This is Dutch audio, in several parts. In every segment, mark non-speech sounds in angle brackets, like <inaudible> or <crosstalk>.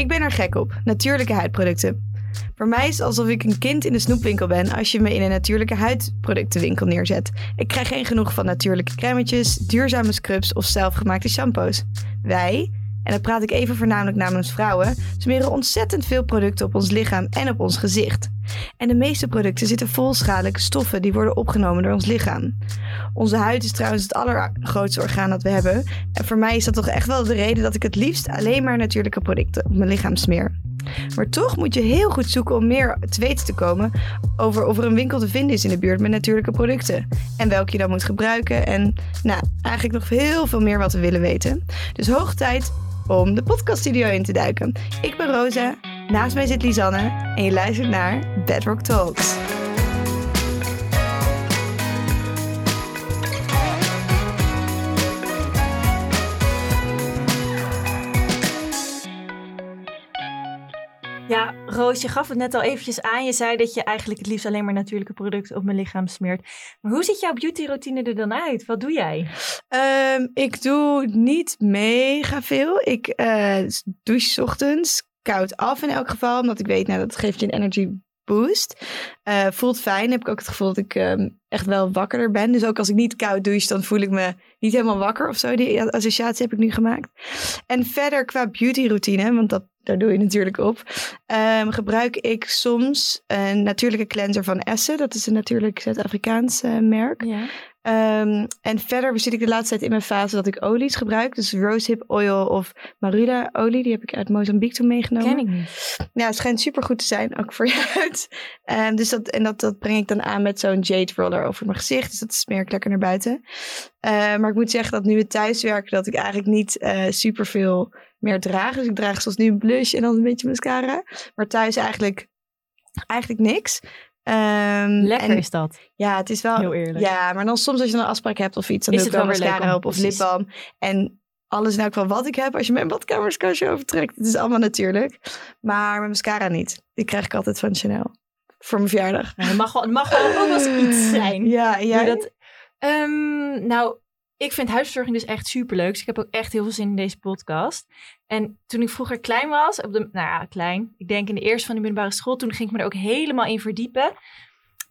Ik ben er gek op, natuurlijke huidproducten. Voor mij is het alsof ik een kind in de snoepwinkel ben als je me in een natuurlijke huidproductenwinkel neerzet. Ik krijg geen genoeg van natuurlijke crèmetjes, duurzame scrubs of zelfgemaakte shampoos. Wij, en dan praat ik even voornamelijk namens vrouwen, smeren ontzettend veel producten op ons lichaam en op ons gezicht. En de meeste producten zitten vol schadelijke stoffen die worden opgenomen door ons lichaam. Onze huid is trouwens het allergrootste orgaan dat we hebben. En voor mij is dat toch echt wel de reden dat ik het liefst alleen maar natuurlijke producten op mijn lichaam smeer. Maar toch moet je heel goed zoeken om meer te weten te komen over of er een winkel te vinden is in de buurt met natuurlijke producten. En welke je dan moet gebruiken. En nou, eigenlijk nog heel veel meer wat we willen weten. Dus hoog tijd om de podcaststudio in te duiken. Ik ben Rosa, naast mij zit Lisanne en je luistert naar Bedrock Talks. Roos, je gaf het net al eventjes aan. Je zei dat je eigenlijk het liefst alleen maar natuurlijke producten op mijn lichaam smeert. Maar hoe ziet jouw beautyroutine er dan uit? Wat doe jij? Ehm, ik doe niet mega veel. Ik eh douche ochtends koud af in elk geval. Omdat ik weet, nou, dat geeft je een energy boost. Eh, voelt fijn. Heb ik ook het gevoel dat ik ehm, echt wel wakkerder ben. Dus ook als ik niet koud douche, dan voel ik me niet helemaal wakker of zo. Die associatie heb ik nu gemaakt. En verder qua beautyroutine, want dat, daar doe je natuurlijk op. ehm, gebruik ik soms een natuurlijke cleanser van Essen. Dat is een natuurlijk Zuid-Afrikaans eh, merk. Ja. Ehm, en verder zit ik de laatste tijd in mijn fase dat ik olies gebruik. Dus rosehip oil of marula olie. Die heb ik uit Mozambique toen meegenomen. Ken ik niet. Ja, het schijnt super goed te zijn, ook voor je huid. Ehm, dus dat, en dat, dat breng ik dan aan met zo'n jade roller over mijn gezicht. Dus dat smeer ik lekker naar buiten. Maar ik moet zeggen dat nu het thuiswerken, dat ik eigenlijk niet eh super veel meer draag. Dus ik draag zoals nu een blush en dan een beetje mascara. Maar thuis eigenlijk, eigenlijk niks. Ehm, Lekker en- is dat. ja, het is wel. Heel eerlijk. Ja, maar dan soms als je een afspraak hebt of iets, dan Is doe ik het wel mascara op of lipbalm. En alles elk geval wat ik heb, als je mijn badkamerskastje overtrekt, het is allemaal natuurlijk. Maar mijn mascara niet. Die krijg ik altijd van Chanel. Voor mijn verjaardag. Nou, het mag wel, het mag wel ook wel eens iets zijn. <laughs> Ja, ja. Dat, Ehm, nou, ik vind huisverzorging dus echt superleuk. Dus ik heb ook echt heel veel zin in deze podcast. En toen ik vroeger klein was, op de, nou ja, klein. Ik denk in de eerste van de middelbare school. Toen ging ik me er ook helemaal in verdiepen.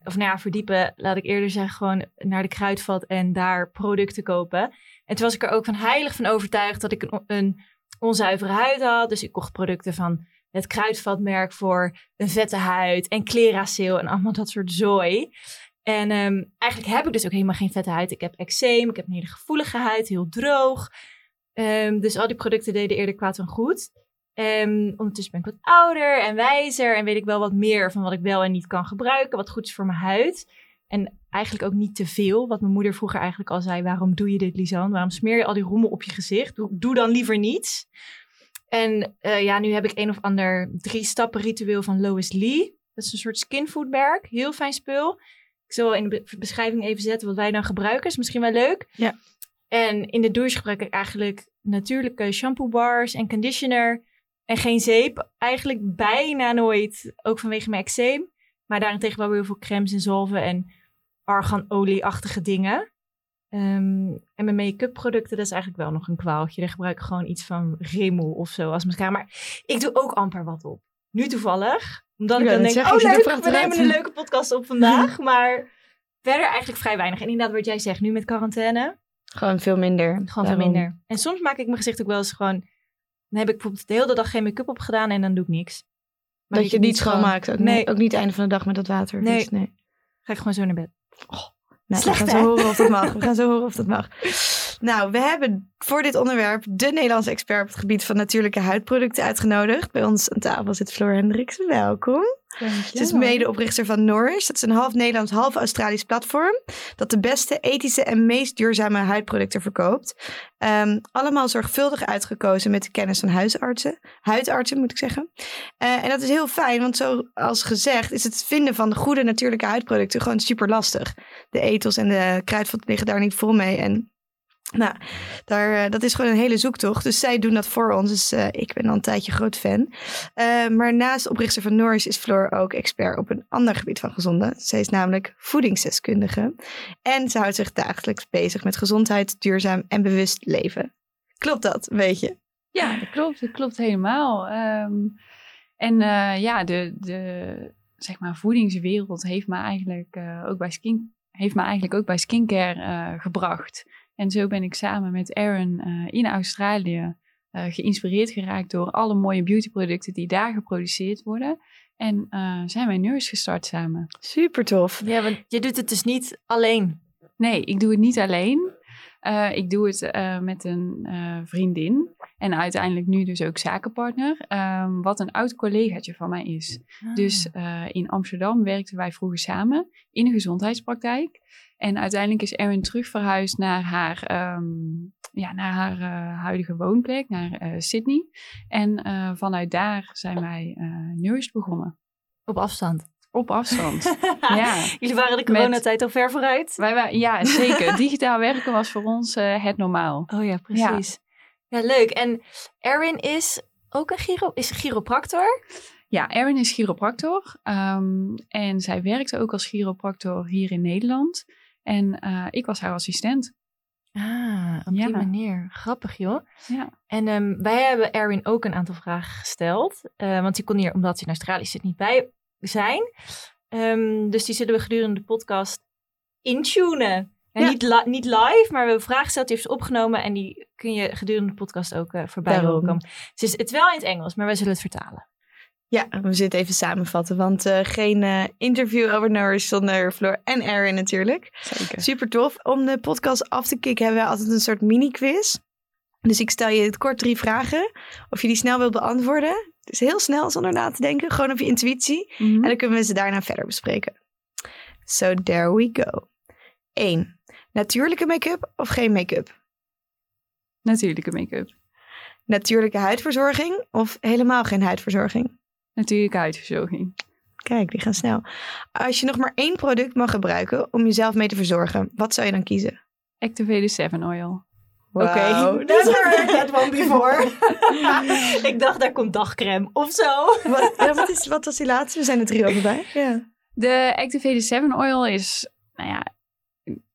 Of nou ja, verdiepen, laat ik eerder zeggen, gewoon naar de kruidvat en daar producten kopen. En toen was ik er ook van heilig van overtuigd dat ik een, een onzuivere huid had. Dus ik kocht producten van het kruidvatmerk voor een vette huid en Cleracil en allemaal dat soort zooi. En ehm, eigenlijk heb ik dus ook helemaal geen vette huid. Ik heb eczeem, ik heb een hele gevoelige huid, heel droog. Ehm, dus al die producten deden eerder kwaad dan goed. Ehm, ondertussen ben ik wat ouder en wijzer en weet ik wel wat meer van wat ik wel en niet kan gebruiken, wat goed is voor mijn huid. En eigenlijk ook niet te veel, wat mijn moeder vroeger eigenlijk al zei, waarom doe je dit Lisanne? Waarom smeer je al die rommel op je gezicht? Doe, dan liever niets. En eh, ja, nu heb ik een of ander drie stappen ritueel van Lois Lee. Dat is een soort skinfoodmerk, heel fijn spul. Ik zal wel in de be- beschrijving even zetten wat wij dan gebruiken. Is misschien wel leuk. Ja. En in de douche gebruik ik eigenlijk natuurlijke shampoo bars en conditioner. En geen zeep. Eigenlijk bijna nooit. Ook vanwege mijn eczeem. Maar daarentegen wel weer heel veel crèmes en zalven en arganolie-achtige dingen. Ehm, en mijn make-up producten, dat is eigenlijk wel nog een kwaaltje. Daar gebruik ik gewoon iets van Rimmel of zo als mascara. Maar ik doe ook amper wat op. Nu toevallig. Omdat Ik dan denk, zeggen, oh leuk, we nemen een leuke podcast op vandaag. <laughs> maar verder eigenlijk vrij weinig. En inderdaad wat jij zegt, nu met quarantaine, Gewoon veel minder. gewoon veel minder. En soms maak ik mijn gezicht ook wel eens gewoon... Dan heb ik bijvoorbeeld de hele dag geen make-up op gedaan en dan doe ik niks. Maar Dat je het niet schoonmaakt. Ook, Nee. nee. ook niet einde van de dag met dat water. Nee. Dus nee. Ga ik gewoon zo naar bed. Nou, Slecht, we gaan hè? zo horen of dat mag. We gaan zo horen of dat mag. <laughs> Nou, we hebben voor dit onderwerp de Nederlandse expert op het gebied van natuurlijke huidproducten uitgenodigd. Bij ons aan tafel zit Floor Hendricks. Welkom. Ze is medeoprichter van Nourish. Dat is een half Nederlands, half Australisch platform. Dat de beste, ethische en meest duurzame huidproducten verkoopt. Ehm, allemaal zorgvuldig uitgekozen met de kennis van huisartsen. Huidartsen moet ik zeggen. Eh, en dat is heel fijn, want zoals gezegd is het vinden van de goede natuurlijke huidproducten gewoon super lastig. De ethos en de kruidvat liggen daar niet vol mee. En nou, daar, eh, dat is gewoon een hele zoektocht. Dus zij doen dat voor ons. Dus eh, ik ben al een tijdje groot fan. Eh, maar naast oprichter van Nourish is Floor ook expert op een ander gebied van gezonde. Zij is namelijk voedingsdeskundige. En ze houdt zich dagelijks bezig met gezondheid, duurzaam en bewust leven. Klopt dat, weet je? Ja, dat klopt. Dat klopt helemaal. Ehm, en ja, de, de zeg maar, voedingswereld heeft me eigenlijk ook bij skin heeft me eigenlijk ook bij skincare gebracht. En zo ben ik samen met Aaron in Australië geïnspireerd geraakt door alle mooie beautyproducten die daar geproduceerd worden. En zijn wij Nurse gestart samen. Super tof. Ja, want je doet het dus niet alleen. Nee, ik doe het niet alleen. Uh, ik doe het uh, met een uh, vriendin en uiteindelijk nu dus ook zakenpartner, um, wat een oud collegaatje van mij is. Ah. Dus in Amsterdam werkten wij vroeger samen in een gezondheidspraktijk. En uiteindelijk is Erin terug verhuisd naar haar, um, ja, naar haar huidige woonplek, naar Sydney. En vanuit daar zijn wij Nurse begonnen. Op afstand? Op afstand. <laughs> ja. Jullie waren de coronatijd al ver vooruit? Wij waren, ja, zeker. Digitaal werken was voor ons uh, het normaal. Oh ja, precies. Ja. ja, leuk. En Erin is ook een giro, is chiropractor? Ja, Erin is chiropractor. Um, en zij werkte ook als chiropractor hier in Nederland. En uh, ik was haar assistent. Ah, op die manier. Grappig, joh. Ja. En um, wij hebben Erin ook een aantal vragen gesteld. Uh, want die kon hier, omdat hij in Australië zit, niet bij zijn. Um, dus die zullen we gedurende de podcast intunen. En ja. niet, niet live, maar we hebben vragen gesteld, die heeft opgenomen en die kun je gedurende de podcast ook uh, voorbij horen komen. Dus het is wel in het Engels, maar wij zullen het vertalen. Ja, we zitten even samenvatten, want uh, geen uh, interview over Norris zonder Floor en Aaron natuurlijk. Zeker. Super tof. Om de podcast af te kicken hebben we altijd een soort mini-quiz. Dus ik stel je het kort drie vragen. Of je die snel wilt beantwoorden. Dus heel snel zonder na te denken. Gewoon op je intuïtie. Mm -hmm. En dan kunnen we ze daarna verder bespreken. So there we go. 1. Natuurlijke make-up of geen make-up? Natuurlijke make-up. Natuurlijke huidverzorging of helemaal geen huidverzorging? Natuurlijke huidverzorging. Kijk, die gaan snel. Als je nog maar één product mag gebruiken om jezelf mee te verzorgen, wat zou je dan kiezen? Activated 7 Oil. Oké, okay. never heard that one before. ik dacht, daar komt dagcreme of zo. wat, ja, wat, is, wat was die laatste? We zijn er drie over bij. Ja. De Activated 7 Oil is, nou ja,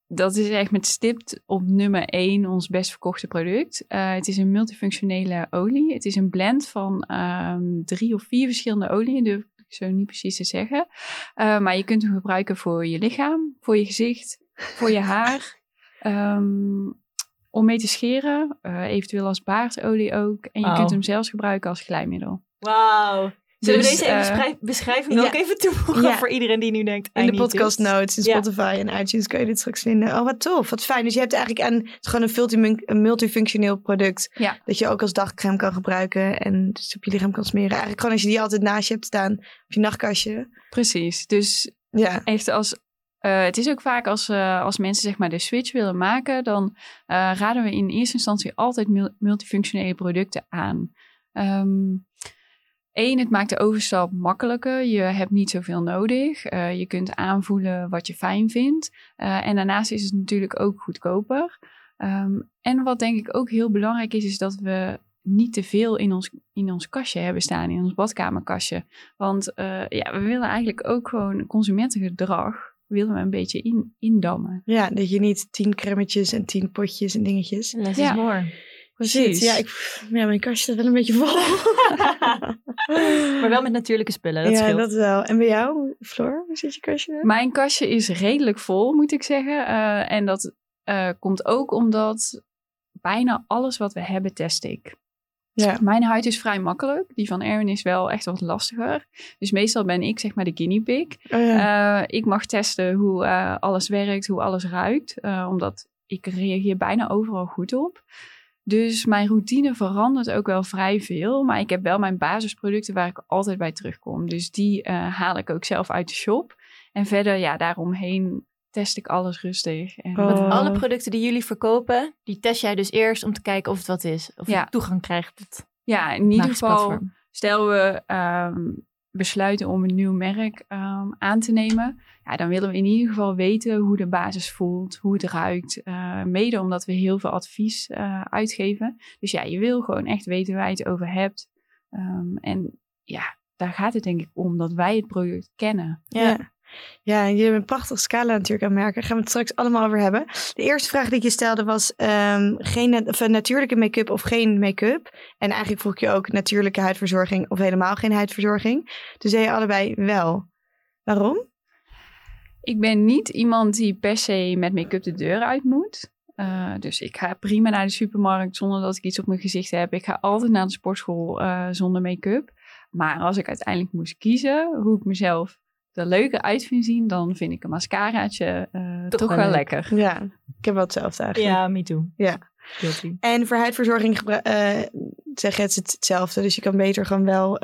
dat is echt met stipt op nummer 1 ons best verkochte product. Uh, het is een multifunctionele olie. Het is een blend van um, drie of vier verschillende oliën, durf ik zo niet precies te zeggen. Uh, maar je kunt hem gebruiken voor je lichaam, voor je gezicht, voor je haar. Um, om mee te scheren, uh, eventueel als baardolie ook. En je kunt hem zelfs gebruiken als glijmiddel. Wauw. Zullen dus, we deze even uh, beschrijven? Wil ik even toevoegen ja. voor iedereen die nu denkt... In de podcast notes, in Spotify en iTunes kun je dit straks vinden. Oh, wat tof. Wat fijn. Dus je hebt eigenlijk aan, het is gewoon een, een multifunctioneel product. Ja. Dat je ook als dagcreme kan gebruiken. En dus op je lichaam kan smeren. Eigenlijk gewoon als je die altijd naast je hebt staan. Op je nachtkastje. Precies. Dus ja. echt als uh, het is ook vaak als, uh, als mensen zeg maar de switch willen maken, dan uh, raden we in eerste instantie altijd multifunctionele producten aan. Eén, het maakt de overstap makkelijker. Je hebt niet zoveel nodig. je kunt aanvoelen wat je fijn vindt. en daarnaast is het natuurlijk ook goedkoper. Um, en wat denk ik ook heel belangrijk is, is dat we niet te veel in ons, in ons kastje hebben staan, in ons badkamerkastje. Want ja, we willen eigenlijk ook gewoon consumentengedrag willen we een beetje in, indammen. Ja, dat je niet tien cremmetjes en tien potjes en dingetjes. Less ja. is more. Precies. Ja, ik, ja, mijn kastje staat wel een beetje vol. <laughs> maar wel met natuurlijke spullen, dat ja, scheelt. dat wel. En bij jou, Floor, hoe zit je kastje? Mijn kastje is redelijk vol, moet ik zeggen. Uh, en dat uh, komt ook omdat bijna alles wat we hebben test ik. Ja. Mijn huid is vrij makkelijk. Die van Erwin is wel echt wat lastiger. Dus meestal ben ik zeg maar de guinea pig. Oh ja. uh, ik mag testen hoe uh, alles werkt, hoe alles ruikt. Uh, omdat ik reageer bijna overal goed op. Dus mijn routine verandert ook wel vrij veel. Maar ik heb wel mijn basisproducten waar ik altijd bij terugkom. Dus die haal ik ook zelf uit de shop. En verder, ja, daaromheen test ik alles rustig. En oh. alle producten die jullie verkopen, die test jij dus eerst om te kijken of het wat is. Of je toegang krijgt. Het ja, in ieder geval, stel we um, besluiten om een nieuw merk um, aan te nemen. Ja, dan willen we in ieder geval weten hoe de basis voelt, hoe het ruikt. Uh, mede omdat we heel veel advies uh, uitgeven. Dus ja, je wil gewoon echt weten waar je het over hebt. Um, en ja, daar gaat het denk ik om dat wij het product kennen. Ja. Ja, je hebt een prachtige scala natuurlijk aan merken. Daar gaan we het straks allemaal over hebben. De eerste vraag die je stelde was um, geen of, natuurlijke make-up of geen make-up. En eigenlijk vroeg je ook natuurlijke huidverzorging of helemaal geen huidverzorging. Dus zei je allebei wel. Waarom? Ik ben niet iemand die per se met make-up de deur uit moet. Uh, dus ik ga prima naar de supermarkt zonder dat ik iets op mijn gezicht heb. Ik ga altijd naar de sportschool uh, zonder make-up. Maar als ik uiteindelijk moest kiezen hoe ik mezelf er leuker uit vind zien, dan vind ik een mascaraatje uh, toch, toch wel lekker. Ja, ik heb wel hetzelfde eigenlijk. Ja, me too. Ja. En voor huidverzorging zeg je het hetzelfde. Dus je kan beter gewoon wel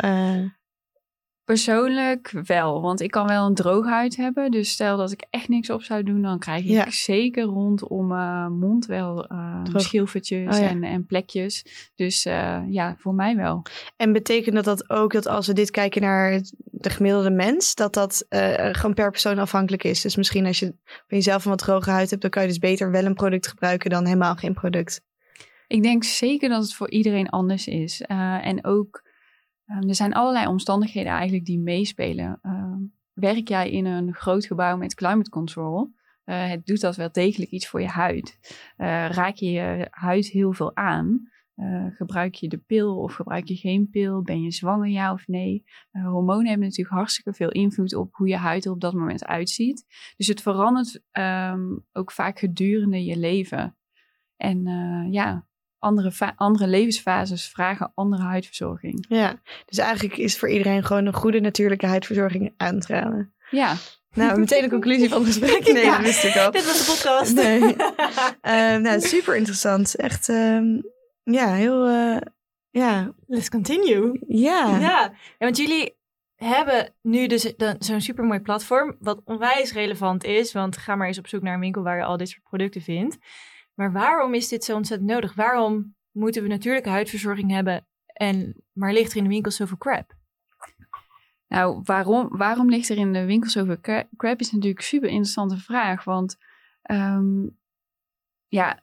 Persoonlijk wel, want ik kan wel een droge huid hebben. Dus stel dat ik echt niks op zou doen, dan krijg ik zeker rondom mijn mond wel uh, schilfertjes oh, en, en, plekjes. Dus uh, ja, voor mij wel. En betekent dat dat ook dat als we dit kijken naar de gemiddelde mens, dat dat gewoon per persoon afhankelijk is? Dus misschien als je van jezelf een wat droge huid hebt, dan kan je dus beter wel een product gebruiken dan helemaal geen product. Ik denk zeker dat het voor iedereen anders is. en ook Ehm, er zijn allerlei omstandigheden eigenlijk die meespelen. Ehm, werk jij in een groot gebouw met climate control? Uh, het doet dat wel degelijk iets voor je huid. Uh, raak je je huid heel veel aan? Uh, gebruik je de pil of gebruik je geen pil? Ben je zwanger, ja of nee? hormonen hebben natuurlijk hartstikke veel invloed op hoe je huid er op dat moment uitziet. Dus het verandert um, ook vaak gedurende je leven. En ja, andere, andere levensfases vragen andere huidverzorging. Ja, dus eigenlijk is voor iedereen gewoon een goede natuurlijke huidverzorging aan te raden. Ja. Nou, meteen een conclusie van het gesprek. <laughs> Nee, dat wist ik al. Dit was de podcast. Nee. uh, nou, super interessant. Echt, uh, ja, heel, uh, ja. Let's continue. Ja. Ja, ja want jullie hebben nu dus zo'n supermooi platform, wat onwijs relevant is. Want ga maar eens op zoek naar een winkel waar je al dit soort producten vindt. Maar waarom is dit zo ontzettend nodig? Waarom moeten we natuurlijke huidverzorging hebben en maar ligt er in de winkel zoveel crap? Nou, waarom, waarom ligt er in de winkel zoveel crap is natuurlijk een super interessante vraag. Want um, ja,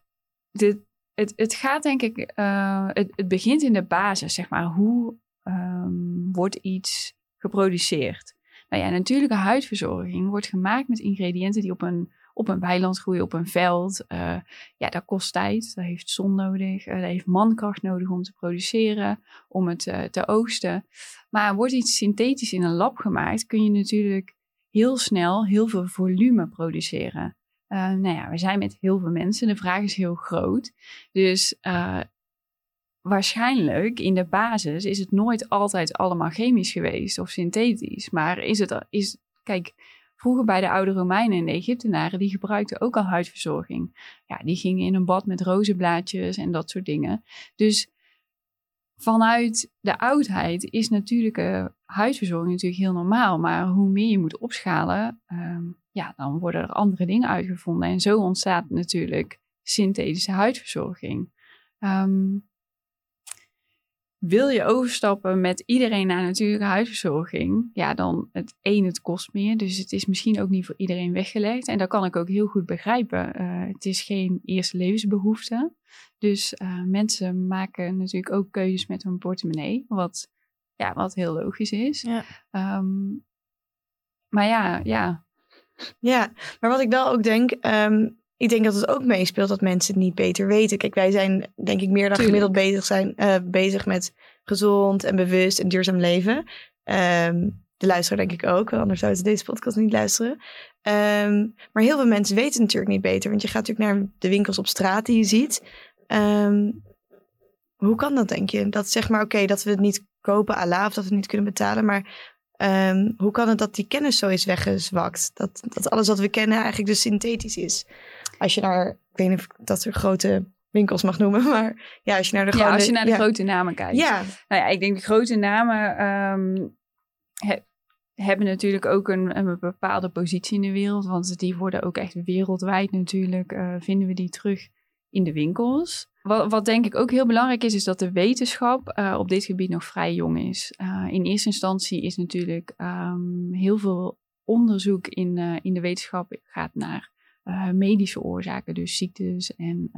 dit, het, het gaat denk ik, uh, het, het begint in de basis, zeg maar. Hoe um, wordt iets geproduceerd? Nou ja, natuurlijke huidverzorging wordt gemaakt met ingrediënten die op een op een weiland groeien, op een veld. Uh, ja, dat kost tijd, dat heeft zon nodig, uh, dat heeft mankracht nodig om te produceren, om het uh, te oogsten. Maar wordt iets synthetisch in een lab gemaakt, kun je natuurlijk heel snel heel veel volume produceren. nou ja, we zijn met heel veel mensen, de vraag is heel groot. Dus waarschijnlijk in de basis is het nooit altijd allemaal chemisch geweest of synthetisch. Maar is het, is, kijk, Vroeger bij de oude Romeinen en de Egyptenaren, die gebruikten ook al huidverzorging. Ja, die gingen in een bad met rozenblaadjes en dat soort dingen. Dus vanuit de oudheid is natuurlijke huidverzorging natuurlijk heel normaal. Maar hoe meer je moet opschalen, ehm, ja, dan worden er andere dingen uitgevonden. En zo ontstaat natuurlijk synthetische huidverzorging. Um, wil je overstappen met iedereen naar natuurlijke huidverzorging, ja, dan het één, het kost meer. Dus het is misschien ook niet voor iedereen weggelegd. En dat kan ik ook heel goed begrijpen. Uh, het is geen eerste levensbehoefte. Dus uh, mensen maken natuurlijk ook keuzes met hun portemonnee, wat, ja, wat heel logisch is. Ja. Um, maar ja, ja. Ja, maar wat ik wel ook denk, um, ik denk dat het ook meespeelt dat mensen het niet beter weten. Kijk, wij zijn denk ik meer dan gemiddeld bezig, zijn, uh, bezig met gezond en bewust en duurzaam leven. Um, de luisteraar denk ik ook, anders zouden ze deze podcast niet luisteren. Um, maar heel veel mensen weten het natuurlijk niet beter. Want je gaat natuurlijk naar de winkels op straat die je ziet. Um, hoe kan dat, denk je? Dat zeg maar, oké, dat we het niet kopen à la of dat we het niet kunnen betalen. Maar Um, hoe kan het dat die kennis zo is weggezwakt? Dat, dat alles wat we kennen eigenlijk dus synthetisch is. Als je naar, ik weet niet of ik dat soort grote winkels mag noemen, <laughs> maar ja, als je naar de, ja, als je naar de grote namen kijkt. Ja. Nou ja, ik denk de grote namen um, hebben natuurlijk ook een, een, bepaalde positie in de wereld, want die worden ook echt wereldwijd natuurlijk, uh, vinden we die terug in de winkels. Wat, wat, denk ik ook heel belangrijk is, is dat de wetenschap uh, op dit gebied nog vrij jong is. Uh, in eerste instantie is natuurlijk um, heel veel onderzoek in, uh, in de wetenschap gaat naar medische oorzaken, dus ziektes en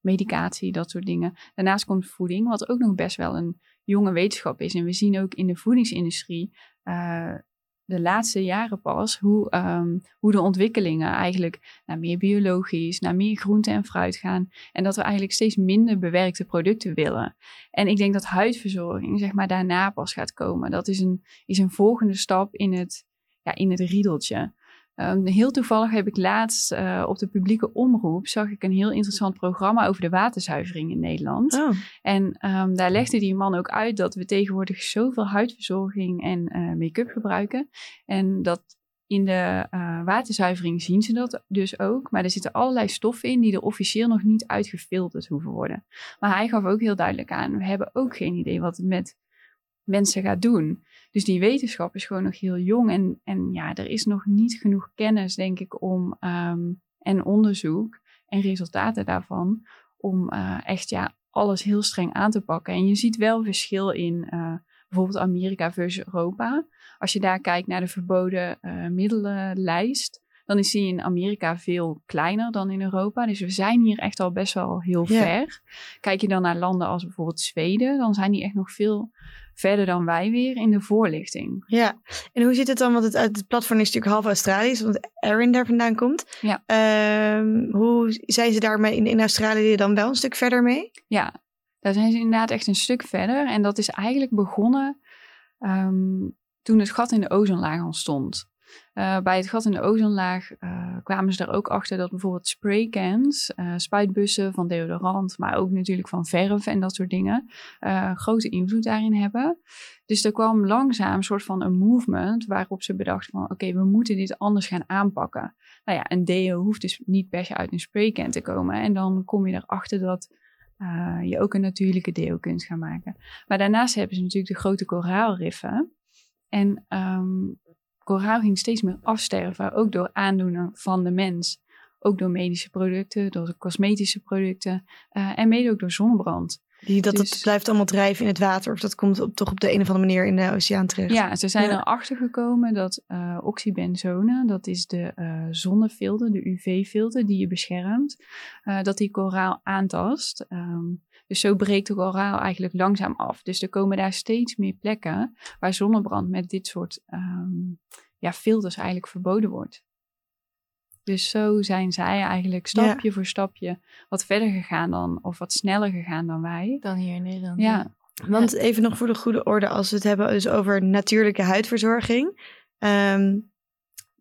medicatie, dat soort dingen. Daarnaast komt voeding, wat ook nog best wel een jonge wetenschap is. En we zien ook in de voedingsindustrie de laatste jaren pas hoe, ehm, hoe de ontwikkelingen eigenlijk naar meer biologisch, naar meer groente en fruit gaan. En dat we eigenlijk steeds minder bewerkte producten willen. En ik denk dat huidverzorging zeg maar daarna pas gaat komen. Dat is een, is een volgende stap in het, ja, in het riedeltje. Um, heel toevallig heb ik laatst uh, op de publieke omroep zag ik een heel interessant programma over de waterzuivering in Nederland. Oh. En um, daar legde die man ook uit dat we tegenwoordig zoveel huidverzorging en uh, make-up gebruiken. En dat in de uh, waterzuivering zien ze dat dus ook. Maar er zitten allerlei stoffen in die er officieel nog niet uitgefilterd hoeven worden. Maar hij gaf ook heel duidelijk aan, we hebben ook geen idee wat het met mensen gaat doen. Dus die wetenschap is gewoon nog heel jong. En, en ja, er is nog niet genoeg kennis, denk ik, om um, en onderzoek en resultaten daarvan. Om uh, echt ja, alles heel streng aan te pakken. En je ziet wel verschil in uh, bijvoorbeeld Amerika versus Europa. Als je daar kijkt naar de verboden uh, middelenlijst dan is die in Amerika veel kleiner dan in Europa. Dus we zijn hier echt al best wel heel ver. Kijk je dan naar landen als bijvoorbeeld Zweden, dan zijn die echt nog veel verder dan wij weer in de voorlichting. Ja, en hoe zit het dan? Want het, het platform is natuurlijk half Australisch, want Erin daar vandaan komt. Ja. Um, hoe zijn ze daarmee in, in Australië dan wel een stuk verder mee? Ja, daar zijn ze inderdaad echt een stuk verder. En dat is eigenlijk begonnen um, toen het gat in de ozonlaag ontstond. Uh, bij het gat in de ozonlaag uh, kwamen ze er ook achter dat bijvoorbeeld spraycans, uh, spuitbussen van deodorant, maar ook natuurlijk van verf en dat soort dingen, grote invloed daarin hebben. Dus er kwam langzaam een soort van een movement waarop ze bedachten van oké, we moeten dit anders gaan aanpakken. Nou ja, een deo hoeft dus niet per se uit een spraycan te komen. En dan kom je erachter dat je ook een natuurlijke deo kunt gaan maken. Maar daarnaast hebben ze natuurlijk de grote koraalriffen. En um, koraal ging steeds meer afsterven, ook door aandoeningen van de mens. Ook door medische producten, door cosmetische producten uh, en mede ook door zonnebrand. Die, dat dus, het blijft allemaal drijven in het water of dat komt op, toch op de een of andere manier in de oceaan terecht? Ja, ze zijn erachter gekomen dat uh, oxybenzone, dat is de uh, zonnefilter, de UV-filter die je beschermt, uh, dat die koraal aantast. Um, dus zo breekt de koraal eigenlijk langzaam af. Dus er komen daar steeds meer plekken waar zonnebrand met dit soort um, ja, filters eigenlijk verboden wordt. Dus zo zijn zij eigenlijk stapje voor stapje wat verder gegaan dan, of wat sneller gegaan dan wij. Dan hier in Nederland. Ja. Want even nog voor de goede orde, als we het hebben dus over natuurlijke huidverzorging. Um,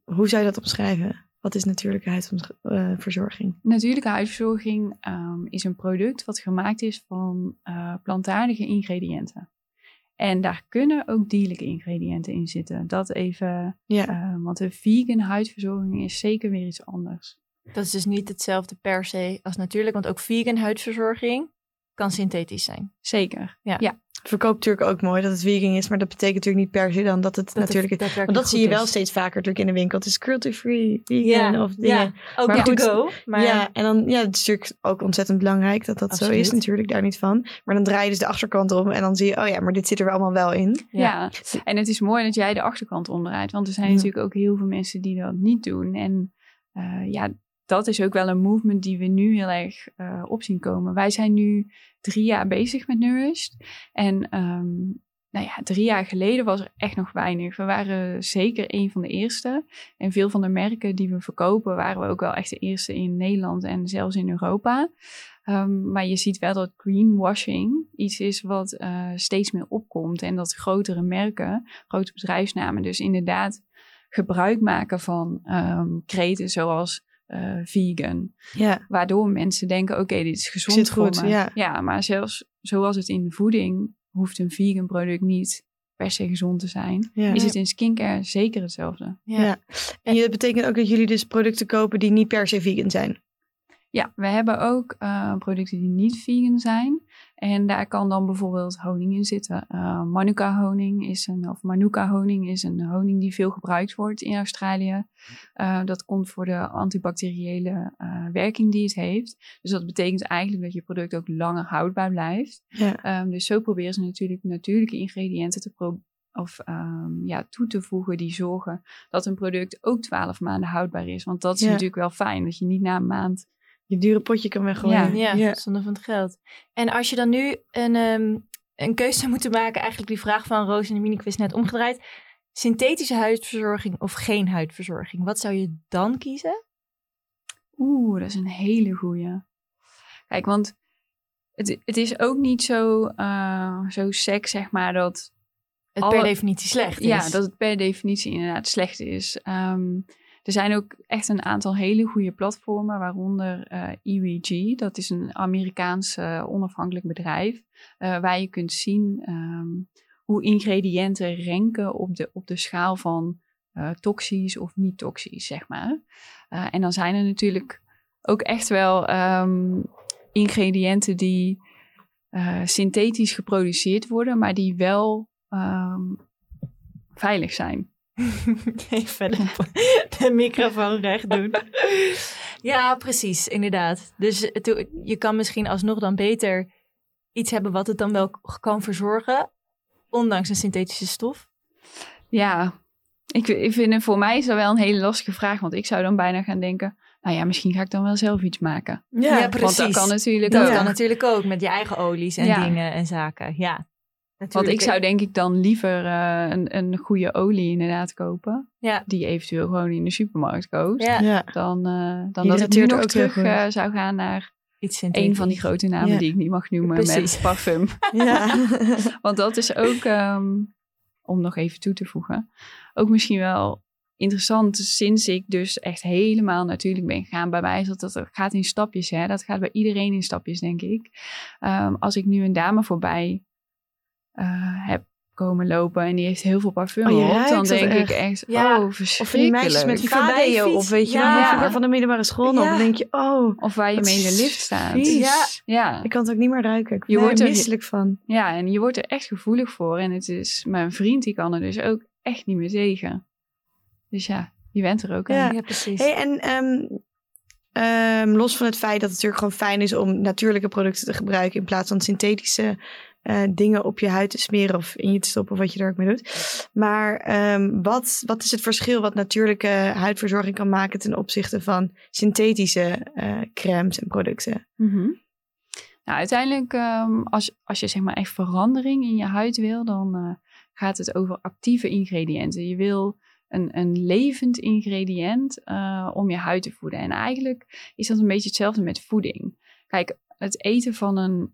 hoe zou je dat omschrijven? Wat is natuurlijke huidverzorging? Natuurlijke huidverzorging um, is een product wat gemaakt is van uh, plantaardige ingrediënten. En daar kunnen ook dierlijke ingrediënten in zitten. Dat even, ja. uh, want de vegan huidverzorging is zeker weer iets anders. Dat is dus niet hetzelfde per se als natuurlijk, want ook vegan huidverzorging kan synthetisch zijn. Zeker, ja. ja verkoopt natuurlijk ook mooi dat het vegan is, maar dat betekent natuurlijk niet per se dan dat het natuurlijk is. Want dat zie je wel steeds vaker natuurlijk in de winkel. Het is cruelty-free, vegan of dingen. Ja, ook maar goed, to go. Maar... Ja, en dan ja, het is natuurlijk ook ontzettend belangrijk dat dat zo is natuurlijk, daar niet van. Maar dan draai je dus de achterkant om en dan zie je, oh ja, maar dit zit er allemaal wel in. Ja, en het is mooi dat jij de achterkant omdraait, want er zijn natuurlijk ook heel veel mensen die dat niet doen. En uh, ja, dat is ook wel een movement die we nu heel erg uh, op zien komen. Wij zijn nu drie jaar bezig met Nourished. En um, nou ja, drie jaar geleden was er echt nog weinig. We waren zeker een van de eerste. En veel van de merken die we verkopen, waren we ook wel echt de eerste in Nederland en zelfs in Europa. Um, maar je ziet wel dat greenwashing iets is wat uh, steeds meer opkomt. En dat grotere merken, grote bedrijfsnamen, dus inderdaad gebruik maken van um, kreten zoals uh, vegan. Ja. Waardoor mensen denken, oké, dit is gezond Zit goed, Ja. ja, maar zelfs zoals het in voeding hoeft een vegan product niet per se gezond te zijn. Ja. Is het in skincare zeker hetzelfde. Ja. ja. En dat betekent ook dat jullie dus producten kopen die niet per se vegan zijn? Ja, we hebben ook uh, producten die niet vegan zijn. En daar kan dan bijvoorbeeld honing in zitten. Uh, Manuka honing is een, of Manuka honing is een honing die veel gebruikt wordt in Australië. Uh, dat komt voor de antibacteriële uh, werking die het heeft. Dus dat betekent eigenlijk dat je product ook langer houdbaar blijft. Ja. Um, dus zo proberen ze natuurlijk natuurlijke ingrediënten te of um, ja, toe te voegen die zorgen dat een product ook 12 maanden houdbaar is. Want dat is natuurlijk wel fijn, dat je niet na een maand je dure potje kan weggooien. Ja, ja, zonder van het geld. En als je dan nu een, um, een keuze zou moeten maken, eigenlijk die vraag van Roos in de mini-quiz net omgedraaid. synthetische huidverzorging of geen huidverzorging? Wat zou je dan kiezen? Oeh, dat is een hele goeie. Kijk, want het, het is ook niet zo, uh, zo sec, zeg maar, dat... Het per definitie slecht is. Ja, dat het per definitie inderdaad slecht is. Um, er zijn ook echt een aantal hele goede platformen, waaronder uh, eh, EWG. Dat is een Amerikaans uh, onafhankelijk bedrijf, uh, waar je kunt zien um, hoe ingrediënten renken op de, op de schaal van toxisch of niet toxisch, zeg maar. en dan zijn er natuurlijk ook echt wel um, ingrediënten die synthetisch geproduceerd worden, maar die wel um, veilig zijn. <laughs> Even de, de microfoon recht doen. ja, precies, inderdaad. Dus je kan misschien alsnog dan beter iets hebben wat het dan wel kan verzorgen, ondanks een synthetische stof. Ja, ik, ik vind het voor mij is dat wel een hele lastige vraag, want ik zou dan bijna gaan denken, nou ja, misschien ga ik dan wel zelf iets maken. Ja, precies. Want dat kan natuurlijk dat ook. kan natuurlijk ook met je eigen olies en dingen en zaken. Ja. Want ik zou denk ik dan liever uh, een, een goede olie inderdaad kopen. Ja. Die eventueel gewoon in de supermarkt koopt. Ja. Dan, uh, dan dat ik nu nog terug uh, zou gaan naar Iets een van die grote namen die ik niet mag noemen met <laughs> parfum. Ja. <laughs> Want dat is ook, um, om nog even toe te voegen, ook misschien wel interessant sinds ik dus echt helemaal natuurlijk ben gegaan. Bij mij is dat, dat gaat in stapjes. Hè? Dat gaat bij iedereen in stapjes, denk ik. Um, als ik nu een dame voorbij heb komen lopen en die heeft heel veel parfum oh, op, dan denk ik echt, ja. oh, verschrikkelijk. Of die meisjes met die of weet je, ja. van de middelbare school nog, dan denk je, oh. Of waar je mee in de lift staat. Ja. ja. Ik kan het ook niet meer ruiken. Ik je wordt er misselijk van. Ja, en je wordt er echt gevoelig voor. En het is, mijn vriend die kan er dus ook echt niet meer tegen. Dus ja, je bent er ook aan. Ja, precies. Hey, en um, um, los van het feit dat het natuurlijk gewoon fijn is om natuurlijke producten te gebruiken in plaats van synthetische uh, dingen op je huid te smeren of in je te stoppen, wat je er ook mee doet. Maar um, wat, wat is het verschil wat natuurlijke huidverzorging kan maken ten opzichte van synthetische uh, crèmes en producten? -hmm. Nou, uiteindelijk, um, als, als je zeg maar echt verandering in je huid wil, dan uh, gaat het over actieve ingrediënten. Je wil een, een levend ingrediënt om je huid te voeden. En eigenlijk is dat een beetje hetzelfde met voeding. Kijk, het eten van een,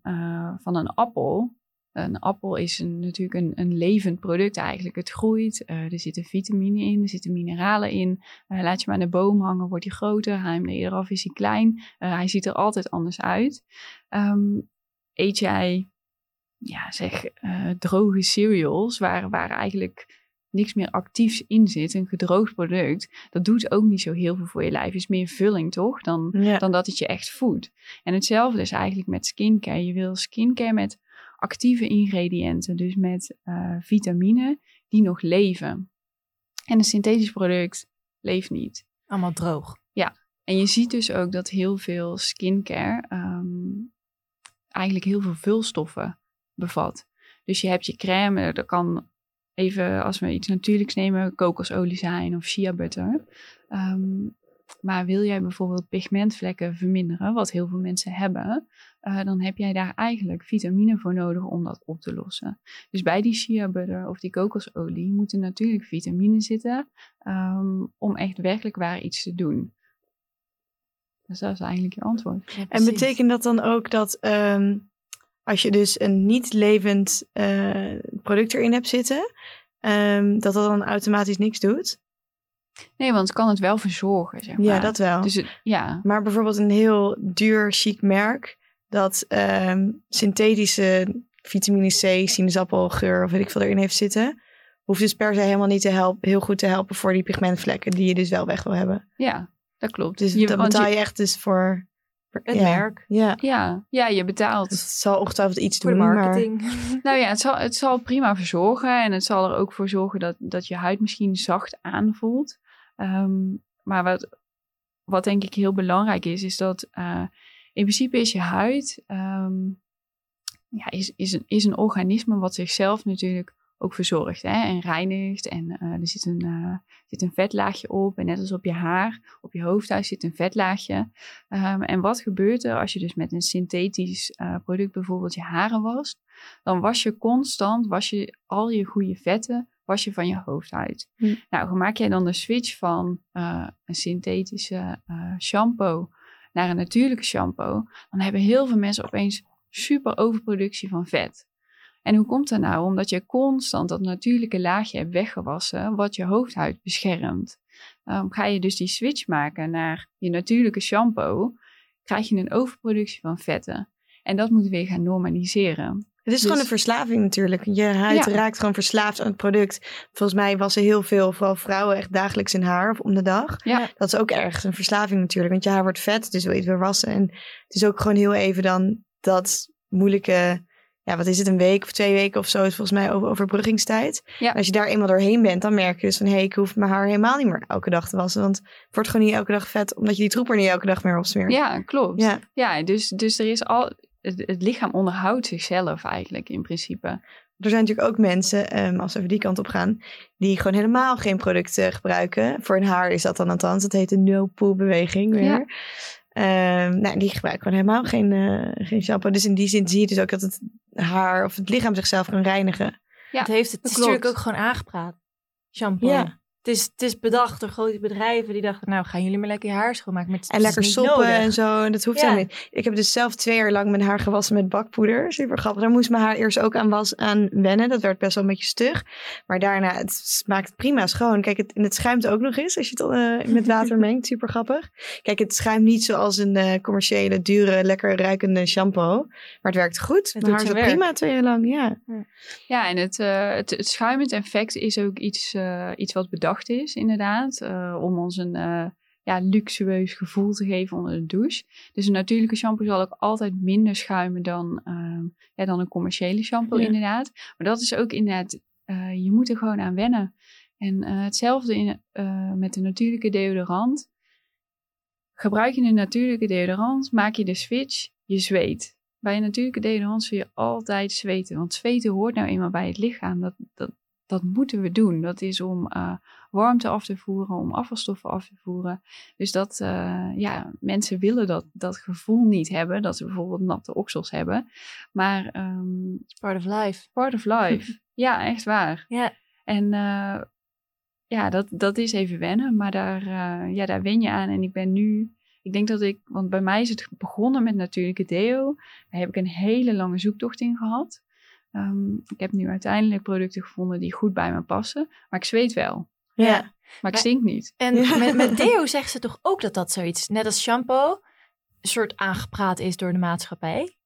van een appel. Een appel is een, natuurlijk een, een levend product eigenlijk. Het groeit, uh, er zitten vitamine in, er zitten mineralen in. Uh, laat je maar aan de boom hangen, wordt hij groter. Haal hem eraf, is hij klein. hij ziet er altijd anders uit. Um, eet jij, ja, zeg, droge cereals, waar, waar eigenlijk niks meer actiefs in zit, een gedroogd product, dat doet ook niet zo heel veel voor je lijf. is meer vulling, toch? Dan, dan dat het je echt voedt. En hetzelfde is eigenlijk met skincare. Je wil skincare met actieve ingrediënten, dus met uh, vitamine die nog leven. En een synthetisch product leeft niet. Allemaal droog. Ja, en je ziet dus ook dat heel veel skincare um, eigenlijk heel veel vulstoffen bevat. Dus je hebt je crème, er kan even als we iets natuurlijks nemen, kokosolie zijn of shea butter. Ehm, maar wil jij bijvoorbeeld pigmentvlekken verminderen, wat heel veel mensen hebben, uh, dan heb jij daar eigenlijk vitamine voor nodig om dat op te lossen. Dus bij die shea butter of die kokosolie moeten natuurlijk vitamine zitten um, om echt werkelijk waar iets te doen. Dus dat is eigenlijk je antwoord. en betekent dat dan ook dat um, als je dus een niet levend uh, product erin hebt zitten, um, dat dat dan automatisch niks doet? Nee, want het kan het wel verzorgen, zeg maar. Ja, dat wel. Dus het, ja. Maar bijvoorbeeld een heel duur, chic merk dat um, synthetische vitamine C, sinaasappelgeur of weet ik veel erin heeft zitten, hoeft dus per se helemaal niet te helpen, heel goed te helpen voor die pigmentvlekken die je dus wel weg wil hebben. Ja, dat klopt. Dus je, dan betaal je echt dus voor het merk. Ja. ja. Ja, je betaalt. Het zal ongetwijfeld iets voor doen. marketing. <laughs> nou ja, het zal, het zal prima verzorgen. En het zal er ook voor zorgen dat, dat je huid misschien zacht aanvoelt. Um, maar wat, wat denk ik heel belangrijk is, is dat uh, in principe is je huid um, ja, is, is, een, is een organisme wat zichzelf natuurlijk ook verzorgt hè, en reinigt. En uh, er zit een, uh, zit een vetlaagje op. En net als op je haar, op je hoofdhuis zit een vetlaagje. Um, en wat gebeurt er als je dus met een synthetisch product bijvoorbeeld je haren wast? Dan was je constant, was je al je goede vetten was je van je hoofdhuid. Hm. Nou, hoe maak jij dan de switch van eh, een synthetische eh, shampoo naar een natuurlijke shampoo? Dan hebben heel veel mensen opeens super overproductie van vet. En hoe komt dat nou? Omdat je constant dat natuurlijke laagje hebt weggewassen, wat je hoofdhuid beschermt. Um, ga je dus die switch maken naar je natuurlijke shampoo, krijg je een overproductie van vetten. En dat moet weer gaan normaliseren. Het is gewoon Dus- een verslaving natuurlijk. Je huid Ja. raakt gewoon verslaafd aan het product. Volgens mij wassen heel veel, vooral vrouwen, echt dagelijks hun haar of om de dag. Ja. Dat is ook ergens een verslaving natuurlijk. Want je haar wordt vet, dus wil je het weer wassen. En het is ook gewoon heel even dan dat moeilijke... Ja, wat is het, een week of twee weken of zo is volgens mij over, overbruggingstijd. Ja. En als je daar eenmaal doorheen bent, dan merk je dus van... hé, hey, ik hoef mijn haar helemaal niet meer elke dag te wassen. Want het wordt gewoon niet elke dag vet, omdat je die troep er niet elke dag meer opsmeert. Ja, klopt. Ja. Ja, dus, dus er is al, het, het lichaam onderhoudt zichzelf eigenlijk in principe. Er zijn natuurlijk ook mensen, ehm, als we even die kant op gaan, die gewoon helemaal geen producten gebruiken. Voor hun haar is dat dan althans. Dat heet de no-poo-beweging weer. Ja. Ehm, nou, die gebruiken gewoon helemaal geen, eh, geen shampoo. Dus in die zin zie je dus ook dat het haar of het lichaam zichzelf kan reinigen. Ja, het, heeft, het is natuurlijk ook gewoon aangepraat. Shampoo. Ja. Het, is, het is bedacht door grote bedrijven die dachten, nou gaan jullie maar lekker je haar schoonmaken. Maar het En lekker niet soppen nodig. en zo. En dat hoeft Ja. helemaal niet. Ik heb dus zelf twee jaar lang mijn haar gewassen met bakpoeder. Super grappig. Daar moest mijn haar eerst ook aan, was, aan wennen. Dat werd best wel een beetje stug. Maar daarna, het smaakt prima schoon. Kijk, het, en het schuimt ook nog eens als je het eh, met <laughs> water mengt. Super grappig. Kijk, het schuimt niet zoals een eh, commerciële, dure, lekker ruikende shampoo. Maar het werkt goed. Het mijn haar prima twee jaar lang, ja. Ja, en het, eh, het, het schuimend effect is ook iets, eh, iets wat bedacht is, inderdaad. eh, om ons een eh, ja, luxueus gevoel te geven onder de douche. Dus een natuurlijke shampoo zal ook altijd minder schuimen dan, ehm, ja, dan een commerciële shampoo, Ja. inderdaad. Maar dat is ook inderdaad, eh, je moet er gewoon aan wennen. En hetzelfde in, met de natuurlijke deodorant. Gebruik je een natuurlijke deodorant, maak je de switch, je zweet. Bij een natuurlijke deodorant zul je altijd zweten. Want zweten hoort nou eenmaal bij het lichaam. Dat, dat, dat moeten we doen. Dat is om warmte af te voeren, om afvalstoffen af te voeren. Dus dat, eh, ja, mensen willen dat, dat gevoel niet hebben. Dat ze bijvoorbeeld natte oksels hebben. Maar It's part of life. part of life. <laughs> ja, echt waar. Ja. En eh, ja, dat, dat is even wennen. Maar daar, eh, ja, daar wen je aan. En ik ben nu... Ik denk dat ik... Want bij mij is het begonnen met natuurlijke deo. Daar heb ik een hele lange zoektocht in gehad. Ehm, ik heb nu uiteindelijk producten gevonden die goed bij me passen. Maar ik zweet wel. Ja. Maar ik stink niet. En Ja. met, met <laughs> deo zeggen ze toch ook dat dat zoiets, net als shampoo, een soort aangepraat is door de maatschappij?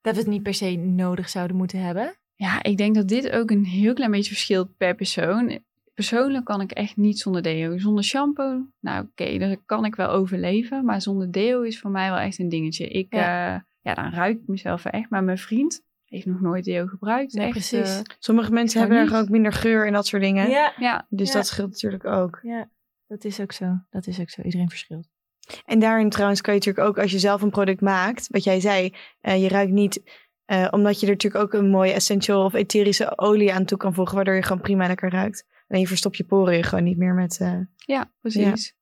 Dat we het niet per se nodig zouden moeten hebben? Ja, ik denk dat dit ook een heel klein beetje verschilt per persoon. Persoonlijk kan ik echt niet zonder deo. Zonder shampoo, nou oké, daar kan ik wel overleven. Maar zonder deo is voor mij wel echt een dingetje. Ik, ja, ja dan ruik ik mezelf echt. Maar mijn vriend heeft nog nooit deo gebruikt. Nee, echt, precies. eh, Sommige mensen hebben er ook minder geur en dat soort dingen. Ja, ja, Dus Ja. dat scheelt natuurlijk ook. ja, dat is ook zo. Dat is ook zo. Iedereen verschilt. En daarin trouwens kan je natuurlijk ook, als je zelf een product maakt, wat jij zei, eh, je ruikt niet, eh, omdat je er natuurlijk ook een mooie essential of etherische olie aan toe kan voegen, waardoor je gewoon prima lekker ruikt. En je verstopt je poren je gewoon niet meer met... eh, ja, precies.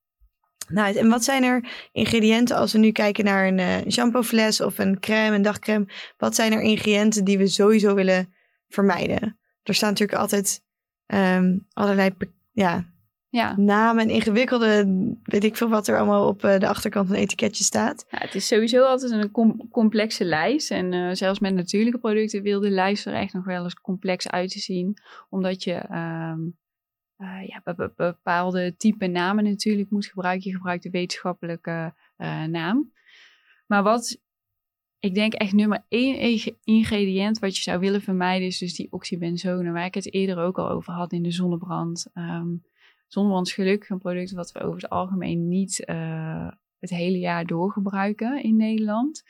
Nou, en wat zijn er ingrediënten als we nu kijken naar een eh, shampoofles of een crème, een dagcrème? Wat zijn er ingrediënten die we sowieso willen vermijden? Er staan natuurlijk altijd ehm, allerlei ja, Ja. namen en ingewikkelde, weet ik veel wat er allemaal op eh, de achterkant van het etiketje staat. Ja, het is sowieso altijd een com- complexe lijst. En eh, zelfs met natuurlijke producten wil de lijst er echt nog wel eens complex uit te zien. Omdat je ehm, eh, ja, be- be- bepaalde type namen natuurlijk moet gebruiken. Je gebruikt de wetenschappelijke eh, naam. Maar wat ik denk echt nummer één ing- ingrediënt wat je zou willen vermijden is dus die oxybenzone. Waar ik het eerder ook al over had in de zonnebrand. Ehm zonnebrand is gelukkig een product wat we over het algemeen niet... eh, het hele jaar door gebruiken in Nederland.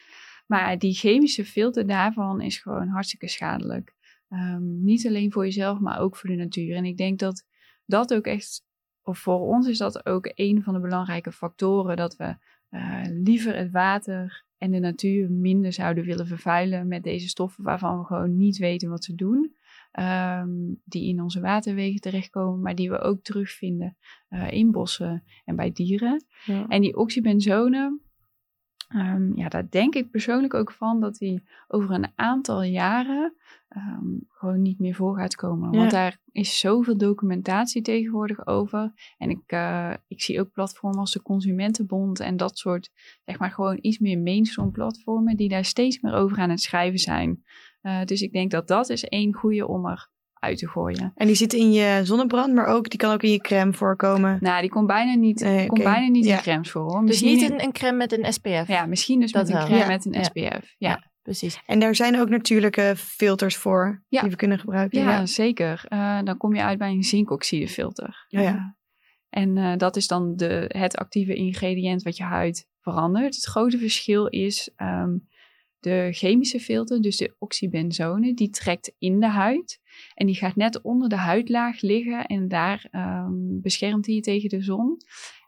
Maar die chemische filter daarvan is gewoon hartstikke schadelijk. Ehm, niet alleen voor jezelf, maar ook voor de natuur. En ik denk dat dat ook echt, of voor ons is dat ook een van de belangrijke factoren, dat we eh, liever het water en de natuur minder zouden willen vervuilen met deze stoffen waarvan we gewoon niet weten wat ze doen. Ehm, die in onze waterwegen terechtkomen, maar die we ook terugvinden eh, in bossen en bij dieren. Ja. En die oxybenzone, Um, ja, daar denk ik persoonlijk ook van dat die over een aantal jaren Ehm, gewoon niet meer voor gaat komen. Want daar is zoveel documentatie tegenwoordig over. En ik, uh, ik zie ook platformen als de Consumentenbond en dat soort, zeg maar, gewoon iets meer mainstream platformen die daar steeds meer over aan het schrijven zijn. Uh, dus ik denk dat dat is één goede om er uit te gooien. En die zit in je zonnebrand, maar ook, die kan ook in je crème voorkomen. Nou, die komt bijna niet, nee, komt bijna niet in crèmes voor. Hoor. Dus niet een, een, crème met een SPF? Ja, misschien dus dat met een crème met een SPF. ja precies. En daar zijn ook natuurlijke filters voor die we kunnen gebruiken. Ja, zeker. Uh, dan kom je uit bij een zinkoxidefilter. Ja, ja. En uh, dat is dan de, het actieve ingrediënt wat je huid verandert. Het grote verschil is um, de chemische filter, dus de oxybenzone, die trekt in de huid. En die gaat net onder de huidlaag liggen en daar um, beschermt hij je tegen de zon.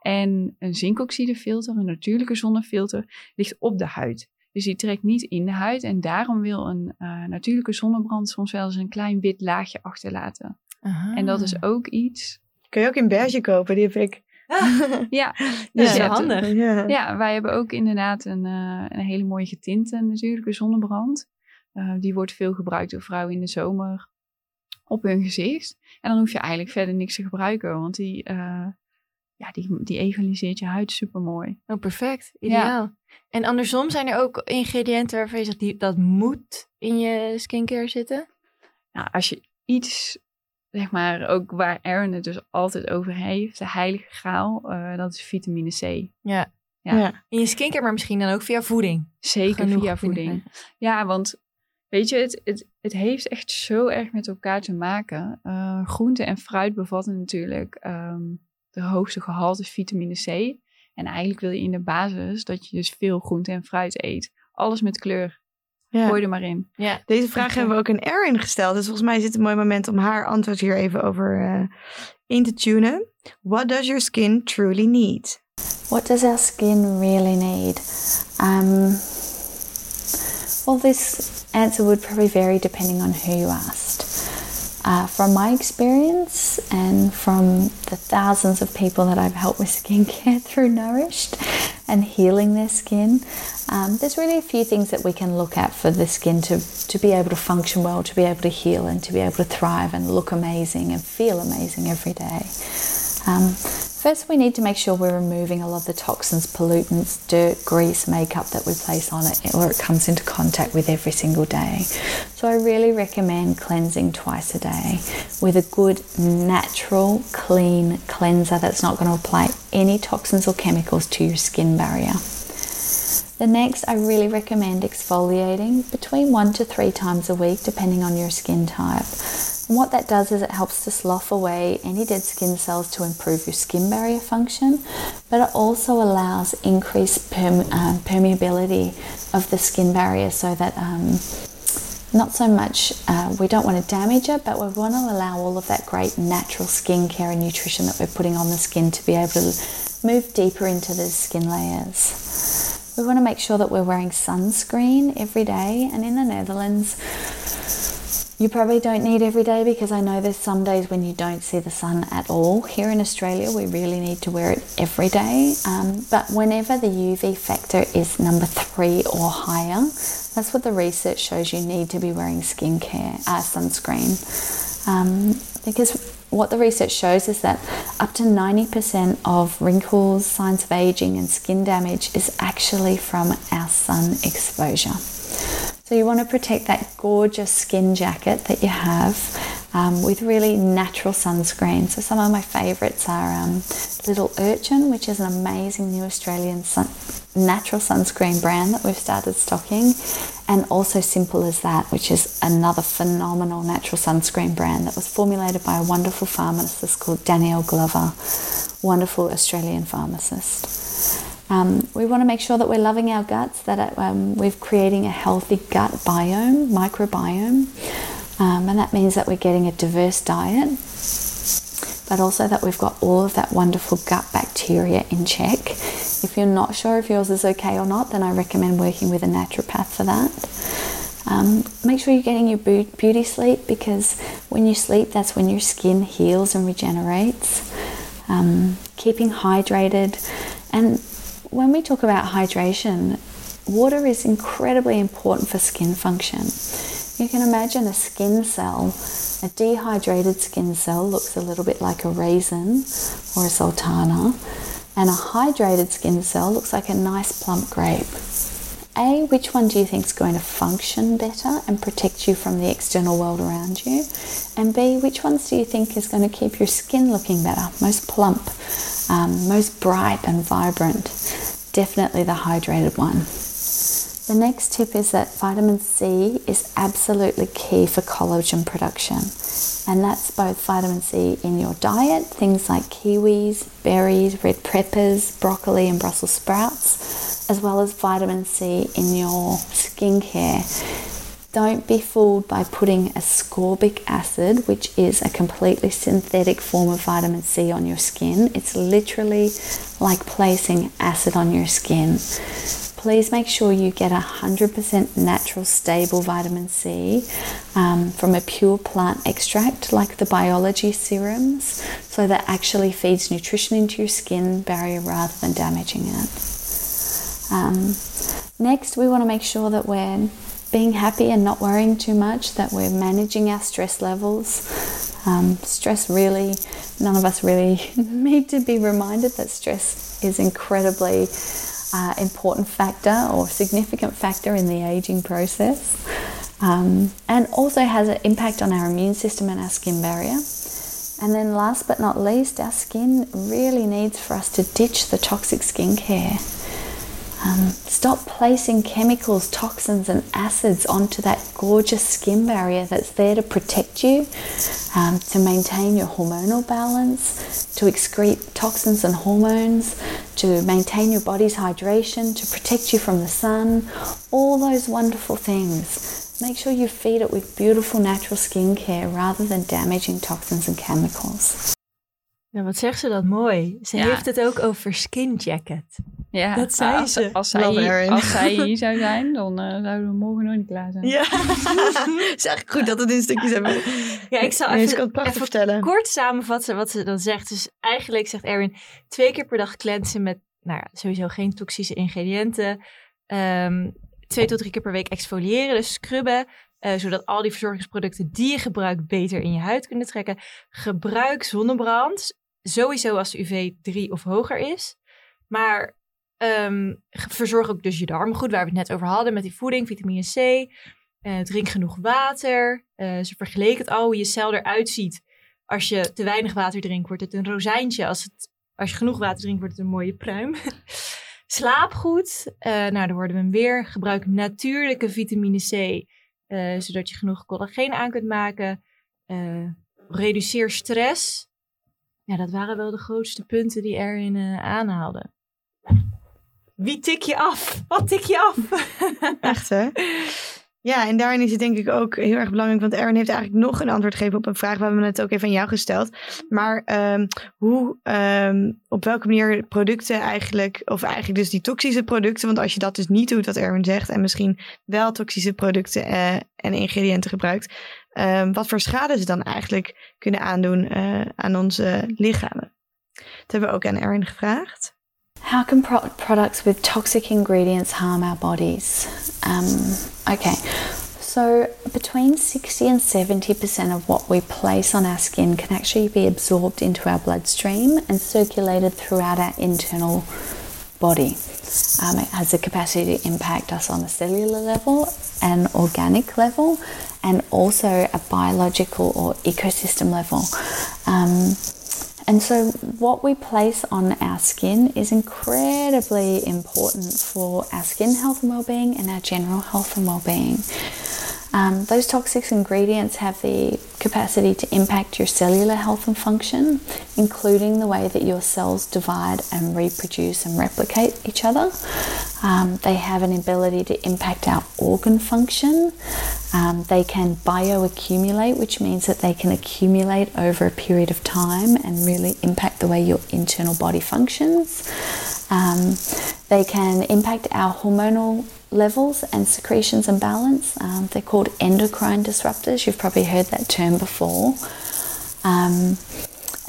En een zinkoxidefilter, een natuurlijke zonnefilter, ligt op de huid. Dus die trekt niet in de huid. En daarom wil een uh, natuurlijke zonnebrand soms wel eens een klein wit laagje achterlaten. Aha. En dat is ook iets. Kun je ook in beige kopen, die heb ik. Ja, <laughs> dus ja, handig. Ja. ja. wij hebben ook inderdaad een, uh, een hele mooie getinte natuurlijke zonnebrand. Uh, die wordt veel gebruikt door vrouwen in de zomer op hun gezicht. En dan hoef je eigenlijk verder niks te gebruiken, want die, ja, die, die egaliseert je huid super mooi. Oh, perfect. Ideaal. En andersom zijn er ook ingrediënten waarvan je zegt, die, dat moet in je skincare zitten? Nou, als je iets, zeg maar, ook waar Aaron het dus altijd over heeft, de heilige graal, uh, dat is vitamine C. Ja. ja. In je skincare, maar misschien dan ook via voeding? Zeker via voeding. Ja, want weet je, het, het, het heeft echt zo erg met elkaar te maken. Uh, groente en fruit bevatten natuurlijk um, de hoogste gehalte vitamine C. En eigenlijk wil je in de basis dat je dus veel groente en fruit eet. Alles met kleur. Ja. Gooi er maar in. Ja. Deze vraag hebben we ook een Erin gesteld. Dus volgens mij is het een mooi moment om haar antwoord hier even over uh, in te tunen. What does your skin truly need? What does our skin really need? Um, well, this answer would probably vary depending on who you asked. Uh, from my experience and from the thousands of people that I've helped with <laughs> skincare through Nourished and healing their skin, um, there's really a few things that we can look at for the skin to, to be able to function well, to be able to heal, and to be able to thrive and look amazing and feel amazing every day. Um, First, we need to make sure we're removing a lot of the toxins, pollutants, dirt, grease, makeup that we place on it or it comes into contact with every single day. So, I really recommend cleansing twice a day with a good, natural, clean cleanser that's not going to apply any toxins or chemicals to your skin barrier. The next, I really recommend exfoliating between one to three times a week, depending on your skin type. And what that does is it helps to slough away any dead skin cells to improve your skin barrier function, but it also allows increased perme- uh, permeability of the skin barrier so that um, not so much uh, we don't want to damage it, but we want to allow all of that great natural skincare and nutrition that we're putting on the skin to be able to move deeper into the skin layers. We want to make sure that we're wearing sunscreen every day, and in the Netherlands, you probably don't need every day because I know there's some days when you don't see the sun at all. Here in Australia, we really need to wear it every day. Um, but whenever the UV factor is number three or higher, that's what the research shows you need to be wearing skincare, uh, sunscreen. Um, because what the research shows is that up to 90% of wrinkles, signs of aging, and skin damage is actually from our sun exposure. So you want to protect that gorgeous skin jacket that you have um, with really natural sunscreen. So some of my favourites are um, Little Urchin, which is an amazing new Australian sun- natural sunscreen brand that we've started stocking, and also Simple as That, which is another phenomenal natural sunscreen brand that was formulated by a wonderful pharmacist called Danielle Glover, wonderful Australian pharmacist. Um, we want to make sure that we're loving our guts, that um, we're creating a healthy gut biome, microbiome, um, and that means that we're getting a diverse diet, but also that we've got all of that wonderful gut bacteria in check. If you're not sure if yours is okay or not, then I recommend working with a naturopath for that. Um, make sure you're getting your beauty sleep because when you sleep, that's when your skin heals and regenerates. Um, keeping hydrated and when we talk about hydration, water is incredibly important for skin function. You can imagine a skin cell. A dehydrated skin cell looks a little bit like a raisin or a sultana, and a hydrated skin cell looks like a nice plump grape. A, which one do you think is going to function better and protect you from the external world around you? And B, which ones do you think is going to keep your skin looking better, most plump, um, most bright and vibrant? Definitely the hydrated one. The next tip is that vitamin C is absolutely key for collagen production. And that's both vitamin C in your diet, things like kiwis, berries, red peppers, broccoli, and Brussels sprouts, as well as vitamin C in your skincare. Don't be fooled by putting ascorbic acid, which is a completely synthetic form of vitamin C, on your skin. It's literally like placing acid on your skin please make sure you get 100% natural, stable vitamin C um, from a pure plant extract like the biology serums, so that actually feeds nutrition into your skin barrier rather than damaging it. Um, next, we want to make sure that we're being happy and not worrying too much, that we're managing our stress levels. Um, stress really, none of us really <laughs> need to be reminded that stress is incredibly uh, important factor or significant factor in the aging process, um, and also has an impact on our immune system and our skin barrier. And then, last but not least, our skin really needs for us to ditch the toxic skincare. Um, stop placing chemicals, toxins, and acids onto that gorgeous skin barrier that's there to protect you, um, to maintain your hormonal balance, to excrete toxins and hormones, to maintain your body's hydration, to protect you from the sun, all those wonderful things. Make sure you feed it with beautiful natural skincare rather than damaging toxins and chemicals. Ja, wat zegt ze dat mooi. Ze heeft het ook over skin jacket. Ja, dat zei als, ze. Als zij, hier, als zij hier <laughs> zou zijn, dan uh, zouden we morgen nog niet klaar zijn. Ja, het <laughs> is eigenlijk goed dat het in stukjes hebben. Ja, ik zal even, even vertellen. kort samenvatten wat ze dan zegt. Dus eigenlijk zegt Erin, twee keer per dag cleansen met, nou ja, sowieso geen toxische ingrediënten. Um, twee tot drie keer per week exfoliëren, dus scrubben. Uh, zodat al die verzorgingsproducten die je gebruikt beter in je huid kunnen trekken. Gebruik zonnebrand, sowieso als UV 3 of hoger is. Maar Um, verzorg ook dus je darmen goed, waar we het net over hadden met die voeding, vitamine C. Uh, drink genoeg water. Uh, ze vergeleken het al hoe je cel eruit ziet. Als je te weinig water drinkt, wordt het een rozijntje. Als, het, als je genoeg water drinkt, wordt het een mooie pruim. <laughs> Slaap goed. Uh, nou, dan worden we hem weer. Gebruik natuurlijke vitamine C, zodat je genoeg collageen aan kunt maken. reduceer stress. Ja, dat waren wel de grootste punten die erin aanhaalden. Wie tik je af? Wat tik je af? <laughs> Echt hè? Ja, en daarin is het denk ik ook heel erg belangrijk, want Erin heeft eigenlijk nog een antwoord gegeven op een vraag. We hebben ook even aan jou gesteld. Maar um, hoe, um, op welke manier producten eigenlijk, of eigenlijk dus die toxische producten, want als je dat dus niet doet, wat Erwin zegt, en misschien wel toxische producten uh, en ingrediënten gebruikt, um, wat voor schade ze dan eigenlijk kunnen aandoen uh, aan onze lichamen. Dat hebben we ook aan Erin gevraagd. How can pro- products with toxic ingredients harm our bodies? Um, okay, so between 60 and 70% of what we place on our skin can actually be absorbed into our bloodstream and circulated throughout our internal body. Um, it has the capacity to impact us on a cellular level, an organic level, and also a biological or ecosystem level. Um, and so, what we place on our skin is incredibly important for our skin health and well-being and our general health and well-being. Um, those toxic ingredients have the capacity to impact your cellular health and function, including the way that your cells divide and reproduce and replicate each other. Um, they have an ability to impact our organ function. Um, they can bioaccumulate, which means that they can accumulate over a period of time and really impact the way your internal body functions. Um, they can impact our hormonal levels and secretions and balance. Um, they're called endocrine disruptors. You've probably heard that term before. Um,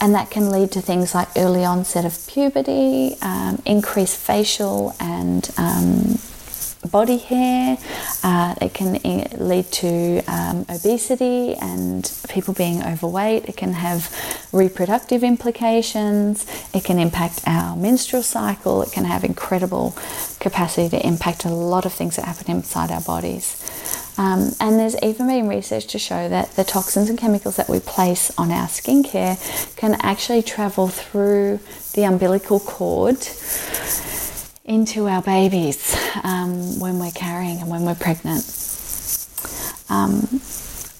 and that can lead to things like early onset of puberty, um, increased facial and um, body hair. Uh, it can lead to um, obesity and people being overweight. It can have reproductive implications. It can impact our menstrual cycle. It can have incredible capacity to impact a lot of things that happen inside our bodies. Um, and there's even been research to show that the toxins and chemicals that we place on our skincare can actually travel through the umbilical cord into our babies um, when we're carrying and when we're pregnant. Um,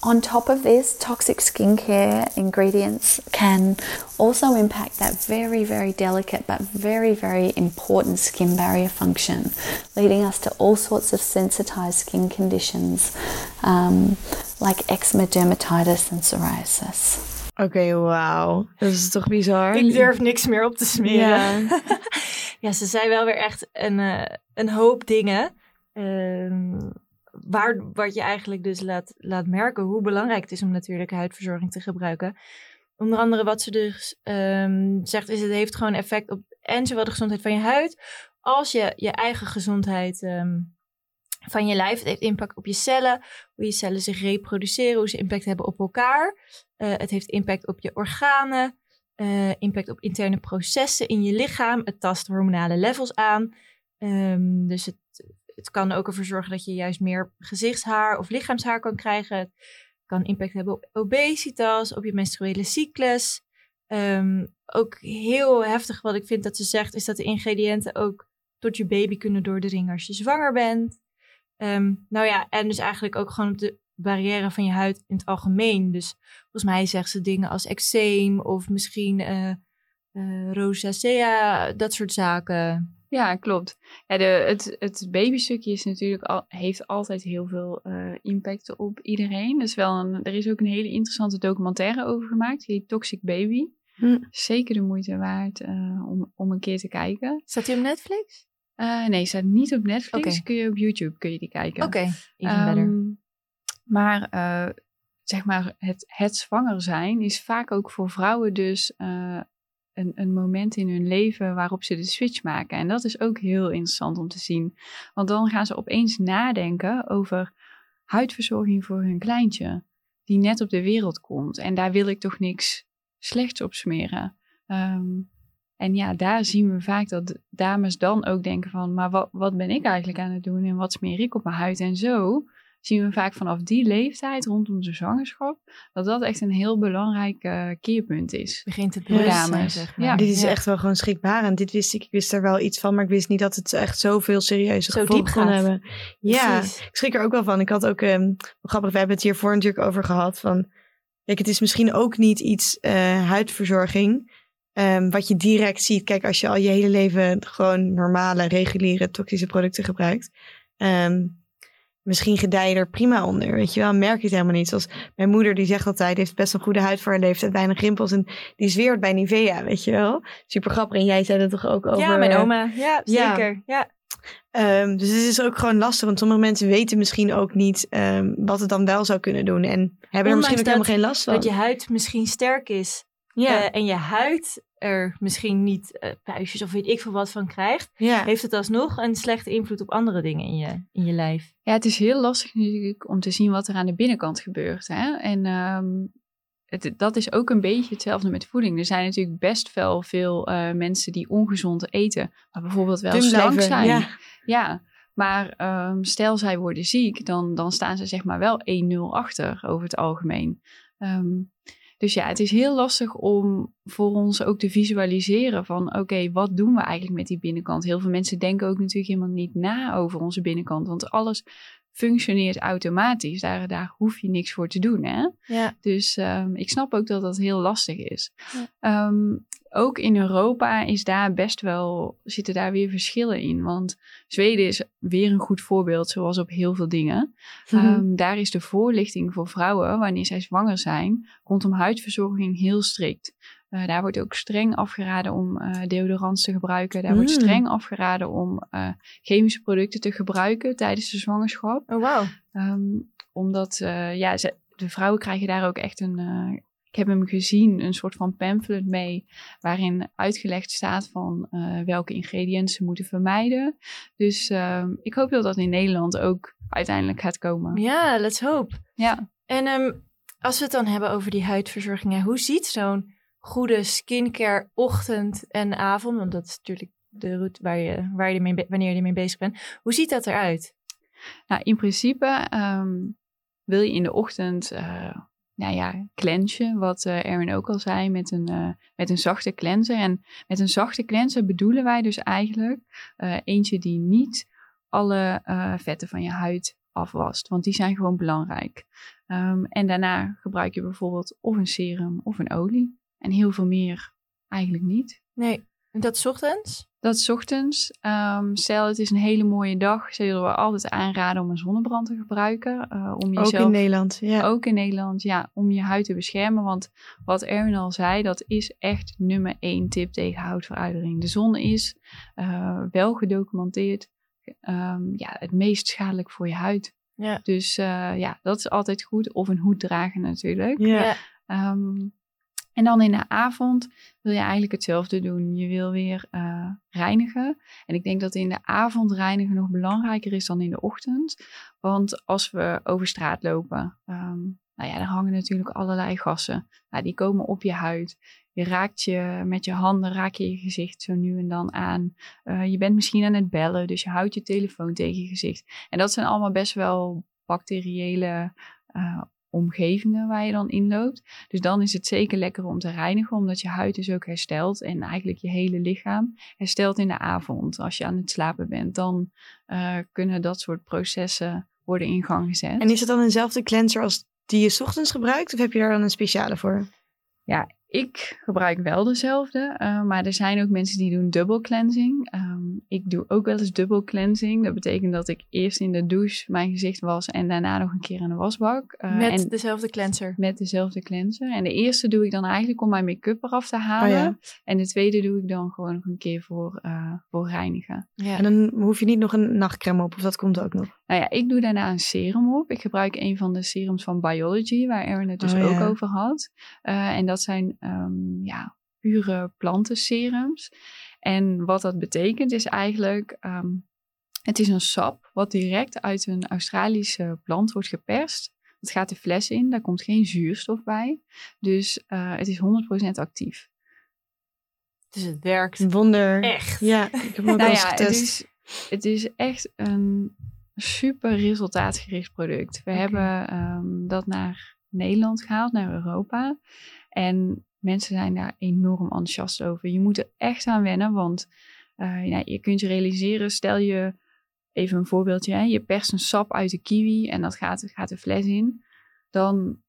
on top of this, toxic skincare ingredients can also impact that very, very delicate but very, very important skin barrier function, leading us to all sorts of sensitized skin conditions um, like eczema, dermatitis, and psoriasis. Oké, okay, wauw. Dat is toch bizar? Ik durf niks meer op te smeren. Ja, <laughs> ja ze zei wel weer echt een, uh, een hoop dingen. Uh, waar, wat je eigenlijk dus laat, laat merken hoe belangrijk het is om natuurlijke huidverzorging te gebruiken. Onder andere wat ze dus um, zegt is het heeft gewoon effect op en zowel de gezondheid van je huid als je, je eigen gezondheid um, van je lijf. Het heeft impact op je cellen, hoe je cellen zich reproduceren, hoe ze impact hebben op elkaar. Uh, het heeft impact op je organen, uh, impact op interne processen in je lichaam. Het tast hormonale levels aan. Um, dus het het kan ook ervoor zorgen dat je juist meer gezichtshaar of lichaamshaar kan krijgen. Het kan impact hebben op obesitas, op je menstruele cyclus. Um, ook heel heftig wat ik vind dat ze zegt, is dat de ingrediënten ook tot je baby kunnen doordringen als je zwanger bent. Um, nou ja, en dus eigenlijk ook gewoon op de barrière van je huid in het algemeen. Dus volgens mij zegt ze dingen als eczeem of misschien uh, uh, rosacea, dat soort zaken. Ja, klopt. Ja, de, het, het babystukje is natuurlijk al, heeft altijd heel veel uh, impact op iedereen. Dus wel een, er is ook een hele interessante documentaire over gemaakt. Die heet Toxic Baby. Hm. Zeker de moeite waard om, om een keer te kijken. Staat die op Netflix? Uh, nee, staat niet op Netflix. Okay. Kun je op YouTube kun je die kijken. Oké, okay, even um, better. Maar zeg maar, het, het zwanger zijn is vaak ook voor vrouwen dus een, een moment in hun leven waarop ze de switch maken. En dat is ook heel interessant om te zien. Want dan gaan ze opeens nadenken over huidverzorging voor hun kleintje, die net op de wereld komt. En daar wil ik toch niks slechts op smeren. Um, en ja, daar zien we vaak dat dames dan ook denken van, maar wat, wat ben ik eigenlijk aan het doen en wat smeer ik op mijn huid? En zo zien we vaak vanaf die leeftijd rondom de zwangerschap, dat dat echt een heel belangrijk uh, keerpunt is. Begint het bewustzijn, zeg maar. Ja, dit is echt wel gewoon schrikbarend. Dit wist ik, ik wist er wel iets van, maar ik wist niet dat het echt zoveel serieuze Zo gevolgen kan hebben. Ja, ik schrik er ook wel van. Ik had ook, um, grappig, we hebben het hiervoor natuurlijk over gehad, van, kijk, het is misschien ook niet iets uh, huidverzorging, Um, wat je direct ziet, kijk, als je al je hele leven gewoon normale, reguliere, toxische producten gebruikt. Um, misschien gedij je er prima onder. Weet je wel, merk je het helemaal niet. Zoals mijn moeder, die zegt altijd, heeft best een goede huid voor haar leeftijd, weinig rimpels. En die zweert bij Nivea, weet je wel. Super grappig. En jij zei dat toch ook over... Ja, mijn oma. Ja, zeker. Ja. Um, dus het is ook gewoon lastig, want sommige mensen weten misschien ook niet um, wat het dan wel zou kunnen doen. En hebben er misschien ook helemaal geen last van. Dat je huid misschien sterk is. Ja. Uh, en je huid er misschien niet uh, puistjes of weet ik veel wat van krijgt, heeft het alsnog een slechte invloed op andere dingen in je, in je lijf. Ja, het is heel lastig natuurlijk om te zien wat er aan de binnenkant gebeurt. Hè? En um, het, dat is ook een beetje hetzelfde met voeding. Er zijn natuurlijk best wel veel uh, mensen die ongezond eten, maar bijvoorbeeld wel slank zijn. Ja. ja. Maar um, stel zij worden ziek, dan, dan staan ze zeg maar wel 1-0 achter over het algemeen. Um, dus ja, het is heel lastig om voor ons ook te visualiseren van oké, wat doen we eigenlijk met die binnenkant? Heel veel mensen denken ook natuurlijk helemaal niet na over onze binnenkant, want alles functioneert automatisch. Daar, daar hoef je niks voor te doen. Hè? Ja. Dus um, ik snap ook dat dat heel lastig is. Ja. Um, ook in Europa is daar best wel, zitten daar weer verschillen in. Want Zweden is weer een goed voorbeeld, zoals op heel veel dingen. Mm um, daar is de voorlichting voor vrouwen, wanneer zij zwanger zijn, rondom huidverzorging heel strikt. Uh, daar wordt ook streng afgeraden om uh, deodorants te gebruiken. Daar mm. wordt streng afgeraden om uh, chemische producten te gebruiken tijdens de zwangerschap. Oh, wow. Um, omdat, ja, ze, de vrouwen krijgen daar ook echt een ik heb hem gezien, een soort van pamphlet mee, waarin uitgelegd staat van uh, welke ingrediënten ze moeten vermijden. Dus uh, ik hoop dat dat in Nederland ook uiteindelijk gaat komen. Ja, let's hope. Ja. En um, als we het dan hebben over die huidverzorgingen, hoe ziet zo'n goede skincare ochtend en avond, want dat is natuurlijk de route waar je, waar je ermee, wanneer je ermee bezig bent. Hoe ziet dat eruit? Nou, in principe um, wil je in de ochtend uh, nou ja, cleansen, wat uh, Erin ook al zei, met een, uh, met een zachte cleanser. En met een zachte cleanser bedoelen wij dus eigenlijk uh, eentje die niet alle vetten van je huid afwast, want die zijn gewoon belangrijk. Um, en daarna gebruik je bijvoorbeeld of een serum of een olie. En heel veel meer eigenlijk niet. Nee, dat is ochtends? Dat is ochtends. Um, stel, het is een hele mooie dag. Zullen we altijd aanraden om een zonnebrand te gebruiken. Uh, om jezelf, ook in Nederland, ja. Ook in Nederland, ja. Om je huid te beschermen. Want wat Erwin al zei, dat is echt nummer één tip tegen huidveroudering. De zon is uh, wel gedocumenteerd um, ja, het meest schadelijk voor je huid. Ja. Dus uh, ja, dat is altijd goed. Of een hoed dragen natuurlijk. Ja. Um, en dan in de avond wil je eigenlijk hetzelfde doen. Je wil weer uh, reinigen. En ik denk dat in de avond reinigen nog belangrijker is dan in de ochtend. Want als we over straat lopen, um, nou ja, dan hangen natuurlijk allerlei gassen. Nou, die komen op je huid. Je raakt je met je handen, raak je je gezicht zo nu en dan aan. Uh, je bent misschien aan het bellen, dus je houdt je telefoon tegen je gezicht. En dat zijn allemaal best wel bacteriële uh, omgevingen waar je dan inloopt. Dus dan is het zeker lekker om te reinigen, omdat je huid dus ook herstelt en eigenlijk je hele lichaam herstelt in de avond. Als je aan het slapen bent, dan uh, kunnen dat soort processen worden in gang gezet. En is het dan eenzelfde cleanser als die je ochtends gebruikt, of heb je daar dan een speciale voor? Ja, ik gebruik wel dezelfde, uh, maar er zijn ook mensen die doen dubbel cleansing. Um, ik doe ook wel eens dubbel cleansing. Dat betekent dat ik eerst in de douche mijn gezicht was en daarna nog een keer in de wasbak. Uh, met en dezelfde cleanser? Met dezelfde cleanser. En de eerste doe ik dan eigenlijk om mijn make-up eraf te halen. Oh ja. En de tweede doe ik dan gewoon nog een keer voor, uh, voor reinigen. Ja. En dan hoef je niet nog een nachtcreme op, of dat komt ook nog? Nou ja, ik doe daarna een serum op. Ik gebruik een van de serums van Biology, waar Erin het dus oh, ook ja. over had. en dat zijn um, ja, pure plantenserums. En wat dat betekent is eigenlijk, um, het is een sap wat direct uit een Australische plant wordt geperst. Het gaat de fles in, daar komt geen zuurstof bij. Dus uh, het is 100% actief. Dus het werkt. Wonder. Echt. Ja, ik heb hem ook nou ja, getest. Het is, het is echt een super resultaatgericht product. We okay. hebben um, dat naar Nederland gehaald, naar Europa. En mensen zijn daar enorm enthousiast over. Je moet er echt aan wennen, want uh, ja, je kunt je realiseren, stel je even een voorbeeldje, hè, je perst een sap uit de kiwi en dat gaat, gaat de fles in, dan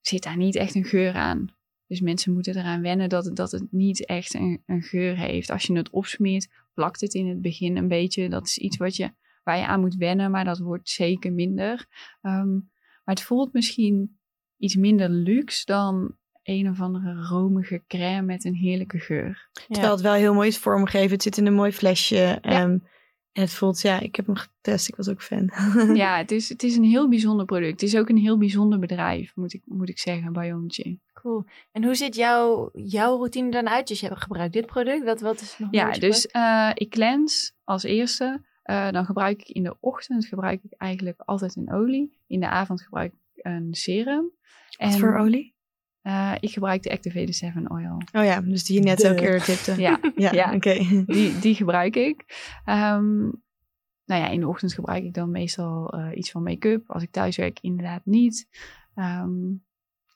zit daar niet echt een geur aan. Dus mensen moeten eraan wennen dat, dat het niet echt een, een geur heeft. Als je het opsmeert, plakt het in het begin een beetje. Dat is iets wat je, waar je aan moet wennen, maar dat wordt zeker minder. Um, maar het voelt misschien iets minder luxe dan een of andere romige crème met een heerlijke geur. Ja. Terwijl het wel heel mooi is vormgegeven. Het zit in een mooi flesje. Ja. Um, en het voelt, ja, ik heb hem getest. Ik was ook fan. <laughs> ja, het is, het is een heel bijzonder product. Het is ook een heel bijzonder bedrijf, moet ik, moet ik zeggen, Biology. Cool. En hoe ziet jouw, jouw routine dan uit? Dus je hebt gebruikt dit product. Wat, wat is nog Ja, dus uh, ik cleanse als eerste. Uh, dan gebruik ik in de ochtend gebruik ik eigenlijk altijd een olie. In de avond gebruik ik een serum. Wat en, voor olie? Uh, ik gebruik de Activated 7 Oil. Oh ja, dus die je net de... ook eerder tipte. Ja, <laughs> ja, ja. oké. Okay. Die, die gebruik ik. Um, nou ja, in de ochtend gebruik ik dan meestal uh, iets van make-up. Als ik thuis werk, inderdaad niet. Um,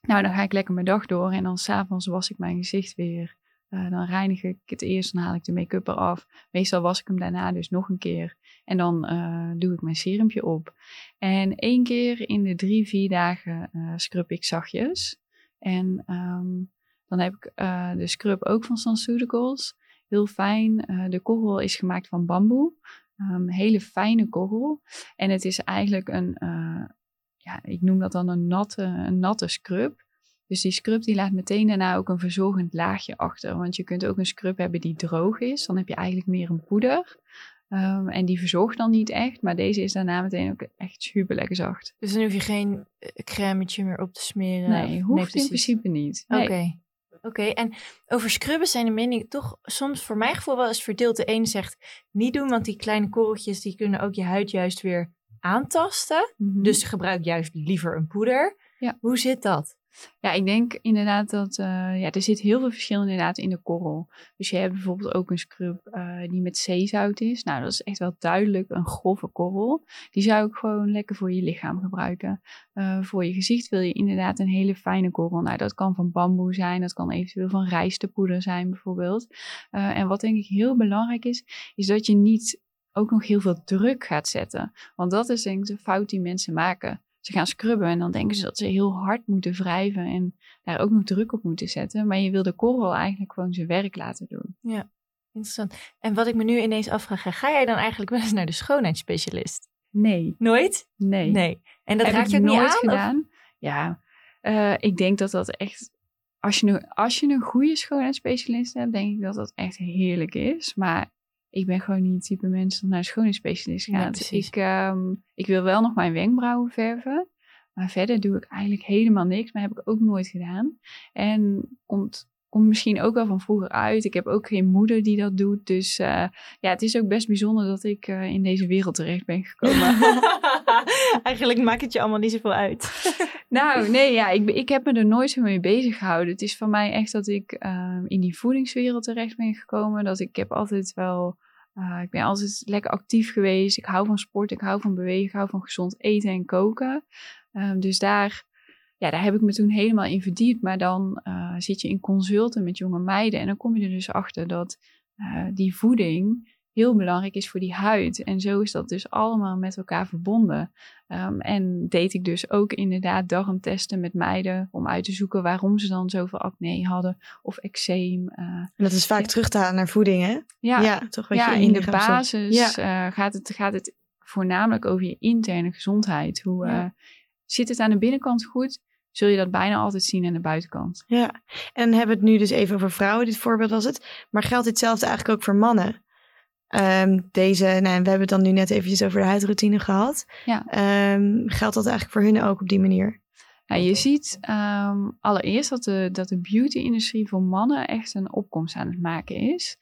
nou, dan ga ik lekker mijn dag door en dan s'avonds was ik mijn gezicht weer. Uh, dan reinig ik het eerst, dan haal ik de make-up eraf. Meestal was ik hem daarna dus nog een keer. En dan uh, doe ik mijn serumpje op. En één keer in de drie, vier dagen uh, scrub ik zachtjes. En um, dan heb ik de scrub ook van SunCeuticals. Heel fijn. De korrel is gemaakt van bamboe. Um, hele fijne korrel. En het is eigenlijk een, ja, ik noem dat dan een natte, een natte scrub. Dus die scrub die laat meteen daarna ook een verzorgend laagje achter. Want je kunt ook een scrub hebben die droog is. Dan heb je eigenlijk meer een poeder. Ehm, en die verzorgt dan niet echt, maar deze is daarna meteen ook echt super lekker zacht. Dus dan hoef je geen uh, crèmetje meer op te smeren? Nee, hoeft in principe niet. Oké. Oké, en over scrubben zijn de meningen toch soms voor mijn gevoel wel eens verdeeld. De een zegt niet doen, want die kleine korreltjes die kunnen ook je huid juist weer aantasten. Mhm. Dus gebruik juist liever een poeder. Ja. Hoe zit dat? Ja, ik denk inderdaad dat uh, ja, er zit heel veel verschil inderdaad in de korrel. Dus je hebt bijvoorbeeld ook een scrub uh, die met zeezout is. Nou, dat is echt wel duidelijk een grove korrel. Die zou ik gewoon lekker voor je lichaam gebruiken. Uh, voor je gezicht wil je inderdaad een hele fijne korrel. Nou, dat kan van bamboe zijn, dat kan eventueel van rijstepoeder zijn bijvoorbeeld. en wat denk ik heel belangrijk is, is dat je niet ook nog heel veel druk gaat zetten. Want dat is denk ik de fout die mensen maken ze gaan scrubben en dan denken ze dat ze heel hard moeten wrijven en daar ook nog druk op moeten zetten. Maar je wil de korrel eigenlijk gewoon zijn werk laten doen. Ja, interessant. En wat ik me nu ineens afvraag, ga jij dan eigenlijk wel eens naar de schoonheidsspecialist? Nee. Nooit? Nee. Nee. En dat raak je ook nooit niet aan, gedaan? Ja, uh, ik denk dat dat echt als je, nu, als je een goede schoonheidsspecialist hebt, denk ik dat dat echt heerlijk is. Maar ik ben gewoon niet het type mens dat naar een schoonheidsspecialist gaat. ik, um, ik wil wel nog mijn wenkbrauwen verven. Maar verder doe ik eigenlijk helemaal niks. Maar heb ik ook nooit gedaan. En komt, komt misschien ook wel van vroeger uit. Ik heb ook geen moeder die dat doet. Dus uh, ja, het is ook best bijzonder dat ik uh, in deze wereld terecht ben gekomen. <laughs> eigenlijk maakt het je allemaal niet zoveel uit. <laughs> nou, nee, ja, ik, ik heb me er nooit zo mee bezig gehouden. Het is van mij echt dat ik uh, in die voedingswereld terecht ben gekomen. Dat ik, ik heb altijd wel uh, ik ben altijd lekker actief geweest. Ik hou van sport, ik hou van bewegen, ik hou van gezond eten en koken. Um, dus daar, ja, daar heb ik me toen helemaal in verdiept. Maar dan uh, zit je in consulten met jonge meiden en dan kom je er dus achter dat uh, die voeding heel belangrijk is voor die huid. En zo is dat dus allemaal met elkaar verbonden. Um, en deed ik dus ook inderdaad darmtesten met meiden om uit te zoeken waarom ze dan zoveel acne hadden of eczeem. Uh, en dat is vaak terug te halen naar voeding, hè? Ja, ja toch wat ja, je in, de basis ja. uh, gaat, het, gaat het voornamelijk over je interne gezondheid. Hoe uh, zit het aan de binnenkant goed? Zul je dat bijna altijd zien aan de buitenkant. Ja, en hebben we het nu dus even over vrouwen, dit voorbeeld was het. Maar geldt ditzelfde eigenlijk ook voor mannen? Um, deze, nou, we hebben het dan nu net eventjes over de huidroutine gehad. Ja. Um, geldt dat eigenlijk voor hun ook op die manier? Nou, je ziet um, allereerst dat de, dat de beauty-industrie voor mannen echt een opkomst aan het maken is.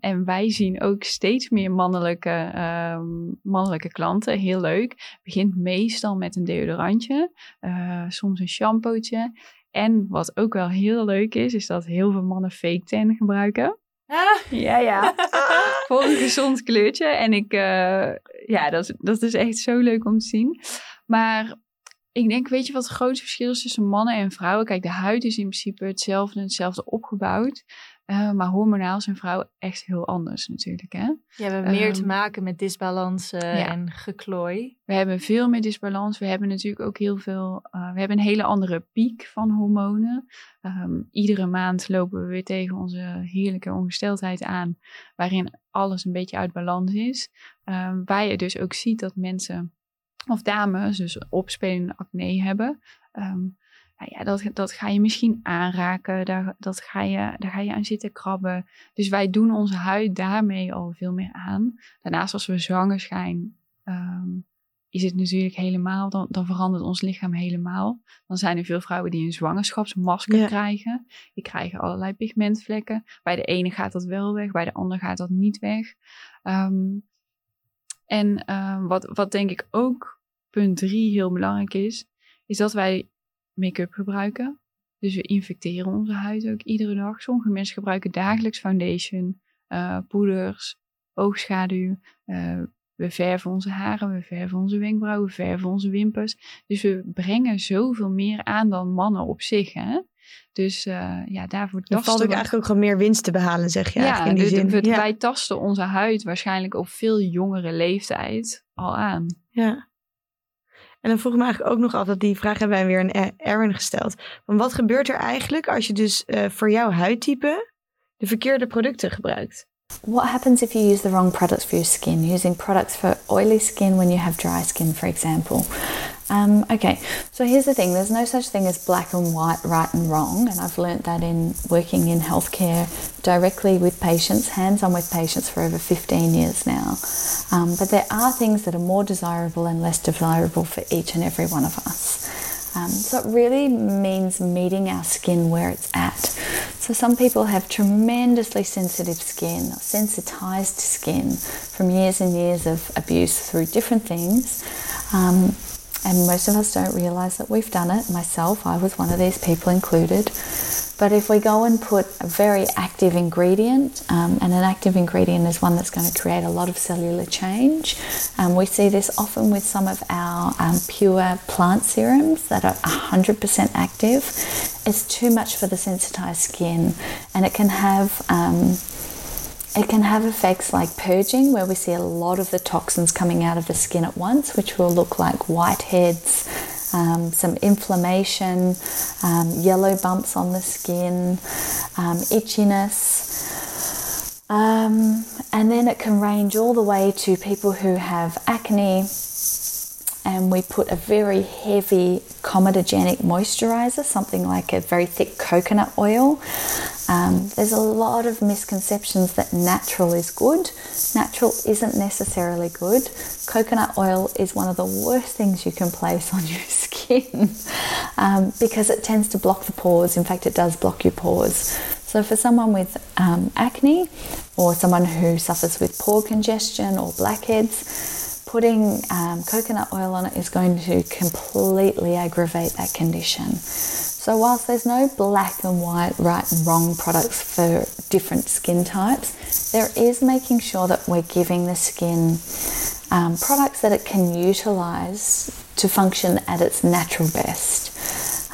en wij zien ook steeds meer mannelijke, mannelijke klanten. Heel leuk. Begint meestal met een deodorantje, uh, soms een shampootje. En wat ook wel heel leuk is, is dat heel veel mannen fake tan gebruiken. Ah. Ja, ja. <laughs> Voor een gezond kleurtje. En ik, uh, ja, dat, dat is echt zo leuk om te zien. Maar ik denk, weet je wat het grootste verschil is tussen mannen en vrouwen? Kijk, de huid is in principe hetzelfde, hetzelfde opgebouwd. Uh, maar hormonaal zijn vrouwen echt heel anders natuurlijk. Hè? Ja, we hebben meer te ehm, maken met disbalansen en geklooi. We hebben veel meer disbalans. We hebben natuurlijk ook heel veel. Uh, we hebben een hele andere piek van hormonen. Um, iedere maand lopen we weer tegen onze heerlijke ongesteldheid aan, waarin alles een beetje uit balans is. Um, waar je dus ook ziet dat mensen of dames dus opspelende acne hebben. Um, nou ja, dat, dat ga je misschien aanraken, daar, dat ga je, daar ga je aan zitten krabben. Dus wij doen onze huid daarmee al veel meer aan. Daarnaast als we zwanger zijn, um, is het natuurlijk helemaal, dan, dan verandert ons lichaam helemaal. Dan zijn er veel vrouwen die een zwangerschapsmasker krijgen. Die krijgen allerlei pigmentvlekken. Bij de ene gaat dat wel weg, bij de ander gaat dat niet weg. Um, en um, wat, wat denk ik ook punt drie heel belangrijk is, is dat wij make-up gebruiken. Dus we infecteren onze huid ook iedere dag. Sommige mensen gebruiken dagelijks foundation, uh, poeders, oogschaduw. Uh, we verven onze haren, we verven onze wenkbrauwen, we verven onze wimpers. Dus we brengen zoveel meer aan dan mannen op zich. Hè? Dus uh, ja, daarvoor tasten valt ook eigenlijk ook gewoon meer winst te behalen, zeg je ja, in die zin. We, ja. wij tasten onze huid waarschijnlijk op veel jongere leeftijd al aan. Ja. En dan vroeg ik me eigenlijk ook nog altijd, die vraag hebben wij weer aan Erwin gesteld. Van wat gebeurt er eigenlijk als je dus uh, voor jouw huidtype de verkeerde producten gebruikt? What happens if you use the wrong products for your skin? Using products for oily skin when you have dry skin, for example. Um, okay, so here's the thing there's no such thing as black and white, right and wrong, and I've learnt that in working in healthcare directly with patients, hands on with patients for over 15 years now. Um, but there are things that are more desirable and less desirable for each and every one of us. Um, so it really means meeting our skin where it's at. So some people have tremendously sensitive skin, sensitized skin from years and years of abuse through different things. Um, and most of us don't realize that we've done it. Myself, I was one of these people included. But if we go and put a very active ingredient, um, and an active ingredient is one that's going to create a lot of cellular change, um, we see this often with some of our um, pure plant serums that are 100% active. It's too much for the sensitized skin, and it can have um, it can have effects like purging, where we see a lot of the toxins coming out of the skin at once, which will look like whiteheads, um, some inflammation, um, yellow bumps on the skin, um, itchiness. Um, and then it can range all the way to people who have acne, and we put a very heavy comedogenic moisturizer, something like a very thick coconut oil. Um, there's a lot of misconceptions that natural is good. Natural isn't necessarily good. Coconut oil is one of the worst things you can place <laughs> on your skin um, because it tends to block the pores. In fact, it does block your pores. So, for someone with um, acne or someone who suffers with pore congestion or blackheads, putting um, coconut oil on it is going to completely aggravate that condition. So, whilst there's no black and white, right and wrong products for different skin types, there is making sure that we're giving the skin um, products that it can utilize to function at its natural best.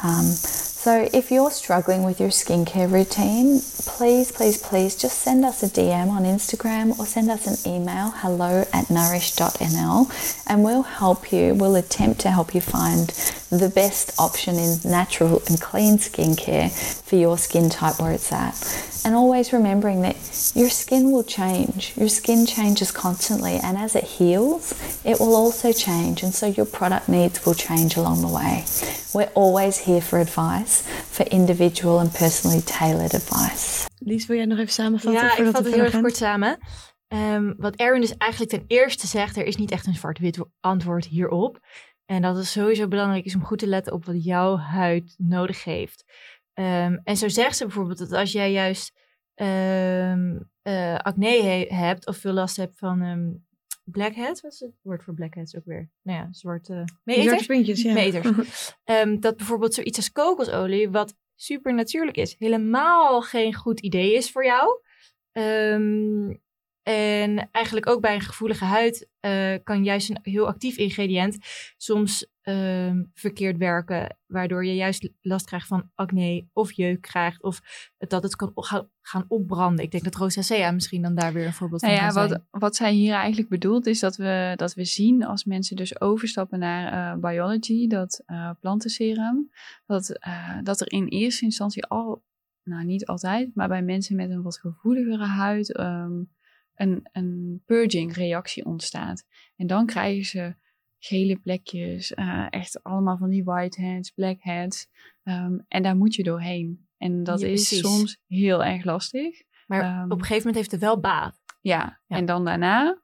Um, so, if you're struggling with your skincare routine, please, please, please just send us a DM on Instagram or send us an email hello at nourish.nl and we'll help you. We'll attempt to help you find the best option in natural and clean skincare for your skin type where it's at. And always remembering that your skin will change. Your skin changes constantly, and as it heals, it will also change. And so your product needs will change along the way. We're always here for advice, for individual and personally tailored advice. Lies, wil jij nog even samenvatten? Ja, ik vat het heel erg kort samen. Um, wat Erwin dus eigenlijk ten eerste zegt, er is niet echt een zwart-wit antwoord hierop. En dat het sowieso belangrijk is om goed te letten op wat jouw huid nodig heeft. Um, en zo zegt ze bijvoorbeeld dat als jij juist um, uh, acne hebt of veel last hebt van um, blackheads, wat is het woord voor blackheads ook weer? Nou ja, zwarte meeters. ja. Meters. <laughs> dat bijvoorbeeld zoiets als kokosolie, wat super natuurlijk is, helemaal geen goed idee is voor jou. Um, en eigenlijk ook bij een gevoelige huid uh, kan juist een heel actief ingrediënt soms uh, verkeerd werken, waardoor je juist last krijgt van acne of jeuk krijgt of dat het kan gaan opbranden. Ik denk dat rosacea misschien dan daar weer een voorbeeld nou van ja, wat, zijn. Wat zij hier eigenlijk bedoelt is dat we, dat we zien als mensen dus overstappen naar uh, biology, dat uh, plantenserum, dat, dat er in eerste instantie al, nou niet altijd, maar bij mensen met een wat gevoeligere huid... Um, een, een purging reactie ontstaat. En dan krijgen ze gele plekjes, uh, echt allemaal van die whiteheads, blackheads. Um, en daar moet je doorheen. En dat is soms heel erg lastig. Maar um, op een gegeven moment heeft het wel baat. Ja, ja, en dan daarna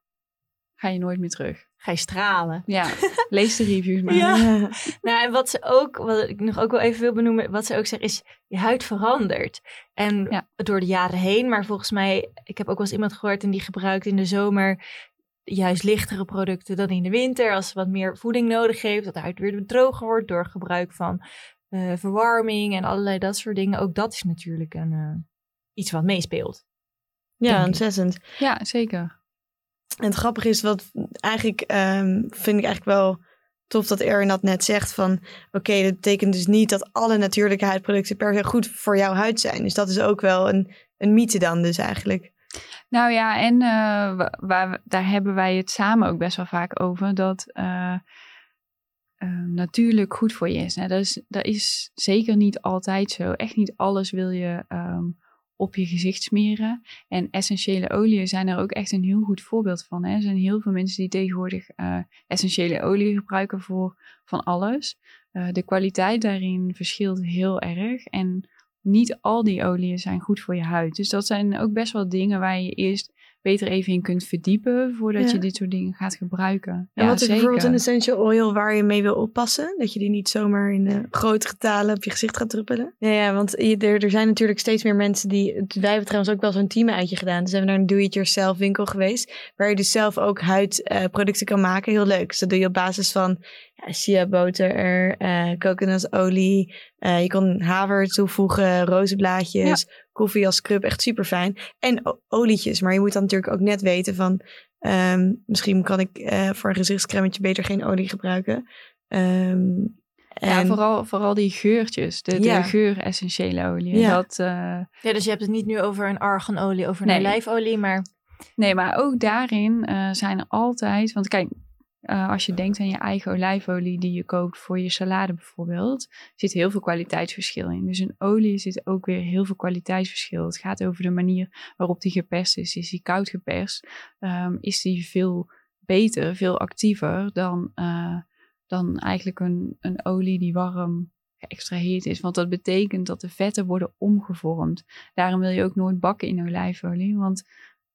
ga je nooit meer terug. Ga je stralen. Ja, lees de reviews maar. <laughs> Ja. nou, en wat ze ook, wat ik nog ook wel even wil benoemen, wat ze ook zeggen is, je huid verandert. En door de jaren heen, maar volgens mij, ik heb ook wel eens iemand gehoord en die gebruikt in de zomer juist lichtere producten dan in de winter. Als ze wat meer voeding nodig heeft, dat de huid weer droger wordt door gebruik van uh, verwarming en allerlei dat soort dingen. Ook dat is natuurlijk een, uh, iets wat meespeelt. Ja, ontzettend. Ja, zeker. En het grappige is, wat eigenlijk um, vind ik eigenlijk wel tof dat Erin dat net zegt van oké, dat betekent dus niet dat alle natuurlijke huidproducten per se goed voor jouw huid zijn. Dus dat is ook wel een, een mythe dan dus eigenlijk. Nou ja, en uh, waar, daar hebben wij het samen ook best wel vaak over, dat uh, uh, natuurlijk goed voor je is. Dat is. Dat is zeker niet altijd zo. Echt niet alles wil je um, op je gezicht smeren. En essentiële oliën zijn er ook echt een heel goed voorbeeld van. Hè. Er zijn heel veel mensen die tegenwoordig uh, essentiële olie gebruiken voor van alles. Uh, de kwaliteit daarin verschilt heel erg. En niet al die oliën zijn goed voor je huid. Dus dat zijn ook best wel dingen waar je eerst beter even in kunt verdiepen voordat je dit soort dingen gaat gebruiken. En ja, wat is bijvoorbeeld een essential oil waar je mee wil oppassen? Dat je die niet zomaar in uh, grote getalen op je gezicht gaat druppelen? Ja, ja want er, er zijn natuurlijk steeds meer mensen die... Wij hebben trouwens ook wel zo'n team uitje gedaan. Dus zijn we naar een do-it-yourself winkel geweest. Waar je dus zelf ook huidproducten uh, kan maken. Heel leuk. Dus dat doe je op basis van ja, chia boter, uh, coconutolie. Uh, je kan haver toevoegen, rozenblaadjes, koffie als scrub. Echt super fijn. En olietjes. Maar je moet dan natuurlijk ook net weten van... Um, misschien kan ik uh, voor een gezichtscremmetje beter geen olie gebruiken. Um, en... Ja, vooral, vooral die geurtjes, de, ja. de geur-essentiële olie. Ja. Dat, uh... ja, dus je hebt het niet nu over een arganolie, over een nee. olijfolie, maar... Nee, maar ook daarin uh, zijn er altijd... Want kijk, uh, als je denkt aan je eigen olijfolie die je koopt voor je salade bijvoorbeeld, zit heel veel kwaliteitsverschil in. Dus een olie zit ook weer heel veel kwaliteitsverschil. Het gaat over de manier waarop die geperst is. Is die koud geperst? Um, is die veel beter, veel actiever dan, uh, dan eigenlijk een, een olie die warm geëxtraheerd is. Want dat betekent dat de vetten worden omgevormd. Daarom wil je ook nooit bakken in olijfolie, want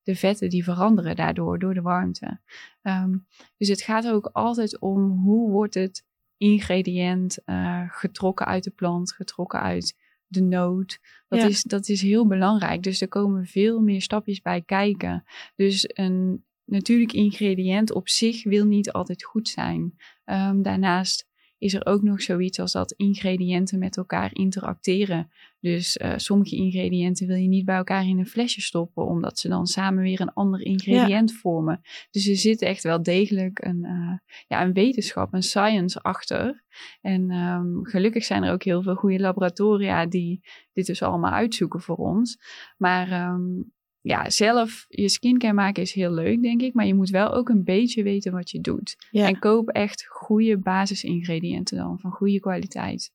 de vetten die veranderen daardoor, door de warmte. Um, dus het gaat ook altijd om hoe wordt het ingrediënt uh, getrokken uit de plant, getrokken uit de noot. Dat, is, dat is heel belangrijk. Dus er komen veel meer stapjes bij kijken. Dus een natuurlijk ingrediënt op zich wil niet altijd goed zijn. Um, daarnaast is er ook nog zoiets als dat ingrediënten met elkaar interacteren. Dus uh, sommige ingrediënten wil je niet bij elkaar in een flesje stoppen, omdat ze dan samen weer een ander ingrediënt vormen. Dus er zit echt wel degelijk een, uh, ja, een wetenschap, een science achter. En um, gelukkig zijn er ook heel veel goede laboratoria die dit dus allemaal uitzoeken voor ons. Maar um, ja, zelf je skincare maken is heel leuk, denk ik. Maar je moet wel ook een beetje weten wat je doet. En koop echt goede basisingrediënten dan, van goede kwaliteit.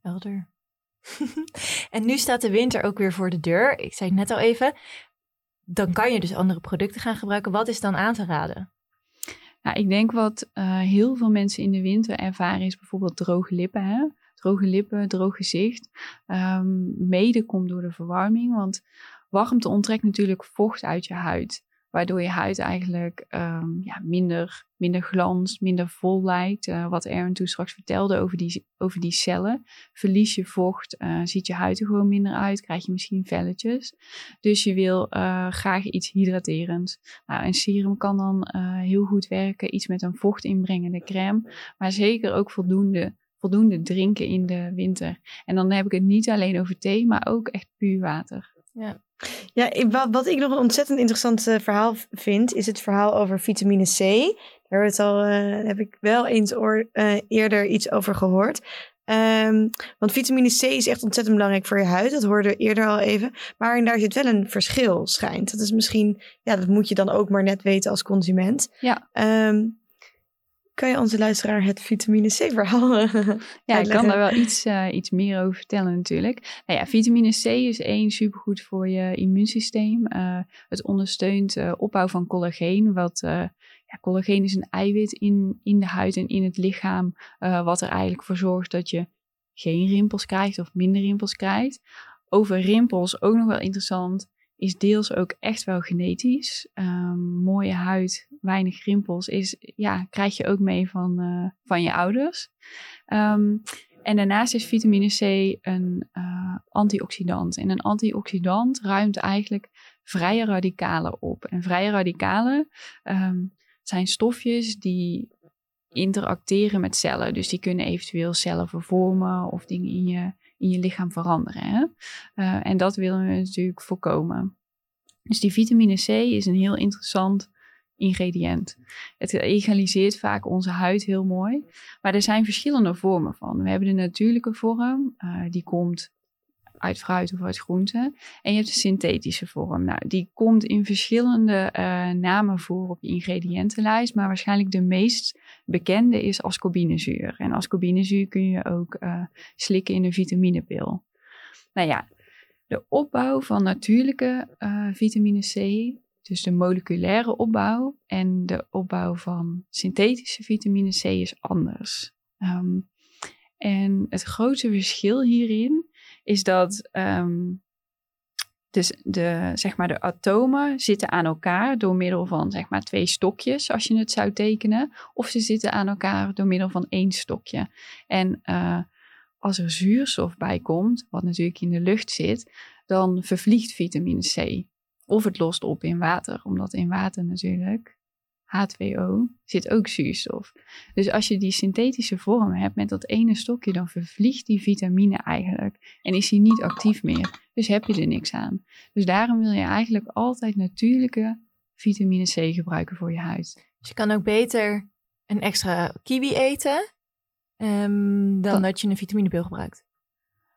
Helder. <laughs> en nu staat de winter ook weer voor de deur. Ik zei het net al even. Dan kan je dus andere producten gaan gebruiken. Wat is dan aan te raden? Nou, ik denk wat uh, heel veel mensen in de winter ervaren is bijvoorbeeld droge lippen. Hè? Droge lippen, droog gezicht. Um, mede komt door de verwarming. Want warmte onttrekt natuurlijk vocht uit je huid. Waardoor je huid eigenlijk um, ja, minder, minder glans, minder vol lijkt. Uh, wat Aaron toen straks vertelde over die, over die cellen. Verlies je vocht, uh, ziet je huid er gewoon minder uit. Krijg je misschien velletjes. Dus je wil uh, graag iets hydraterends. Nou, een serum kan dan heel goed werken. Iets met een vocht inbrengende crème. Maar zeker ook voldoende voldoende drinken in de winter. En dan heb ik het niet alleen over thee, maar ook echt puur water. Ja. Ja, wat, wat ik nog een ontzettend interessant uh, verhaal vind, is het verhaal over vitamine C. Daar het al, uh, heb ik wel eens oor, uh, eerder iets over gehoord. Um, want vitamine C is echt ontzettend belangrijk voor je huid. Dat hoorde we eerder al even. Maar daar zit wel een verschil, schijnt. Dat is misschien, ja, dat moet je dan ook maar net weten als consument. Ja. Um, kan je onze luisteraar het vitamine C-verhaal Ja, ik kan daar wel iets, uh, iets meer over vertellen natuurlijk. Nou ja, vitamine C is één supergoed voor je immuunsysteem. Uh, het ondersteunt uh, opbouw van collageen. Wat, ja, collageen is een eiwit in, in de huid en in het lichaam. wat er eigenlijk voor zorgt dat je geen rimpels krijgt of minder rimpels krijgt. Over rimpels ook nog wel interessant is deels ook echt wel genetisch. Um, mooie huid, weinig rimpels, is, ja, krijg je ook mee van, uh, van je ouders. Um, en daarnaast is vitamine C een uh, antioxidant. En een antioxidant ruimt eigenlijk vrije radicalen op. En vrije radicalen um, zijn stofjes die interacteren met cellen. Dus die kunnen eventueel cellen vervormen of dingen in je in je lichaam veranderen. Hè? Uh, en dat willen we natuurlijk voorkomen. Dus die vitamine C is een heel interessant ingrediënt. Het egaliseert vaak onze huid heel mooi. Maar er zijn verschillende vormen van. We hebben de natuurlijke vorm, uh, die komt uit fruit of uit groenten. En je hebt de synthetische vorm. Nou, die komt in verschillende uh, namen voor op je ingrediëntenlijst. Maar waarschijnlijk de meest bekende is ascorbinezuur. En ascorbinezuur kun je ook uh, slikken in een vitaminepil. Nou ja, de opbouw van natuurlijke uh, vitamine C, dus de moleculaire opbouw, en de opbouw van synthetische vitamine C is anders. Um, en het grootste verschil hierin is dat um, dus de, zeg maar de atomen zitten aan elkaar door middel van zeg maar twee stokjes, als je het zou tekenen. Of ze zitten aan elkaar door middel van één stokje. En uh, als er zuurstof bij komt, wat natuurlijk in de lucht zit, dan vervliegt vitamine C. Of het lost op in water, omdat in water natuurlijk H2O zit ook zuurstof. Dus als je die synthetische vorm hebt met dat ene stokje, dan vervliegt die vitamine eigenlijk en is die niet actief meer. Dus heb je er niks aan. Dus daarom wil je eigenlijk altijd natuurlijke vitamine C gebruiken voor je huid. Dus je kan ook beter een extra kiwi eten um, dan dat, je een vitaminepil gebruikt.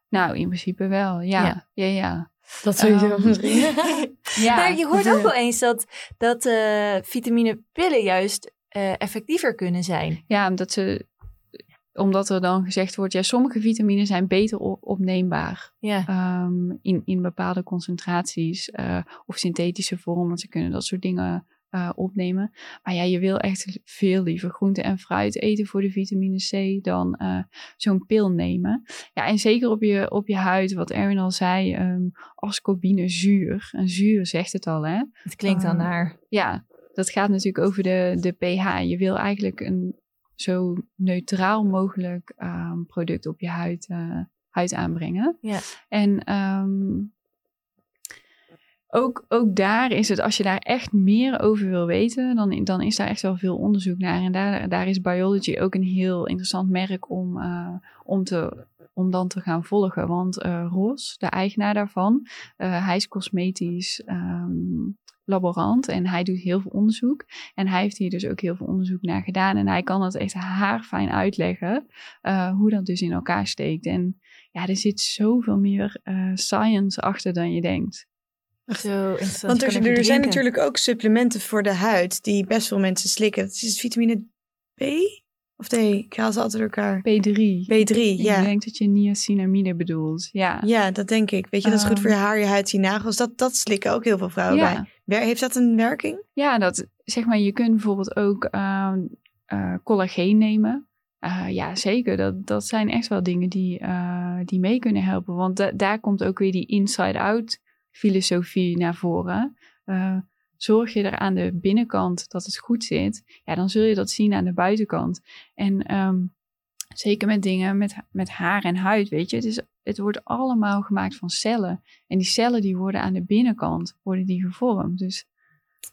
Nou, in principe wel, ja. Ja, ja. Dat sowieso um, <laughs> ja, maar je hoort ook wel eens dat, dat uh, vitaminepillen juist uh, effectiever kunnen zijn. Ja, omdat, ze, omdat er dan gezegd wordt, ja, sommige vitamines zijn beter opneembaar. Ja. Um, in, in bepaalde concentraties uh, of synthetische vorm, want ze kunnen dat soort dingen uh, opnemen. Maar ja, je wil echt veel liever groente en fruit eten voor de vitamine C dan uh, zo'n pil nemen. Ja, en zeker op je, op je huid, wat Erwin al zei, um, ascorbine zuur. En zuur zegt het al, hè? Het klinkt dan ehm, naar. Ja, dat gaat natuurlijk over de, de pH. Je wil eigenlijk een zo neutraal mogelijk um, product op je huid, uh, huid aanbrengen. Ja. En um, ook, ook daar is het, als je daar echt meer over wil weten, dan, dan is daar echt wel veel onderzoek naar. En daar, daar is Biology ook een heel interessant merk om, uh, om, te, om dan te gaan volgen. Want uh, Ros, de eigenaar daarvan, uh, hij is cosmetisch um, laborant en hij doet heel veel onderzoek. En hij heeft hier dus ook heel veel onderzoek naar gedaan. En hij kan het echt haarfijn uitleggen hoe dat dus in elkaar steekt. En ja, er zit zoveel meer science achter dan je denkt. Zo Want er, er zijn natuurlijk ook supplementen voor de huid die best veel mensen slikken. Dat is vitamine B? Of D? Ik haal ze altijd door elkaar. B3. B3, ja. Ik denk dat je niacinamide bedoelt. Ja. ja, dat denk ik. Weet je, dat is goed voor je ehm. haar, je huid, je nagels. Dat, dat slikken ook heel veel vrouwen ja. bij. Heeft dat een werking? Ja, dat zeg maar, je kunt bijvoorbeeld ook uh, uh, collageen nemen. Uh, ja, zeker. Dat, dat zijn echt wel dingen die, uh, die mee kunnen helpen. Want daar komt ook weer die inside-out filosofie naar voren. Uh, zorg je er aan de binnenkant dat het goed zit, ja, dan zul je dat zien aan de buitenkant. En um, zeker met dingen met, met haar en huid, weet je, het, is, het wordt allemaal gemaakt van cellen. En die cellen die worden aan de binnenkant, worden die gevormd. Dus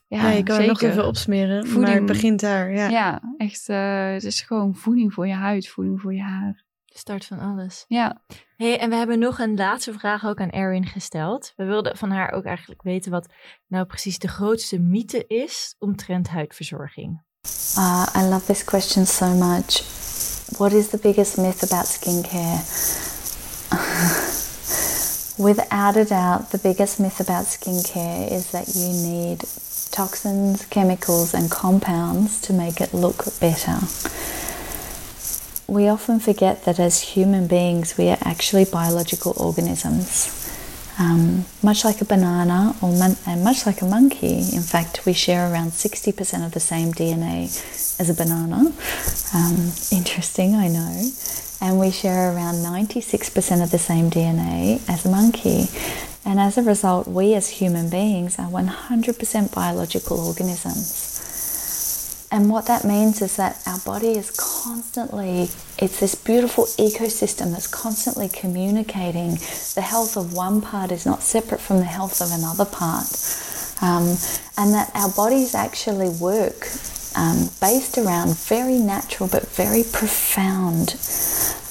ja, ja je kan zeker. nog even opsmeren, voeding, maar het begint daar. Ja, ja echt, uh, het is gewoon voeding voor je huid, voeding voor je haar. De start van alles. Ja. Hey, en we hebben nog een laatste vraag ook aan Erin gesteld. We wilden van haar ook eigenlijk weten wat nou precies de grootste mythe is omtrent huidverzorging. Uh, I love this question so much. What is the biggest myth about skincare? <laughs> Without a doubt, the biggest myth about skincare is that you need toxins, chemicals, and compounds to make it look better. We often forget that as human beings, we are actually biological organisms. Um, much like a banana or mon- and much like a monkey, in fact, we share around 60% of the same DNA as a banana. Um, <laughs> interesting, I know. And we share around 96% of the same DNA as a monkey. And as a result, we as human beings are 100% biological organisms. And what that means is that our body is constantly, it's this beautiful ecosystem that's constantly communicating. The health of one part is not separate from the health of another part. Um, and that our bodies actually work um, based around very natural but very profound,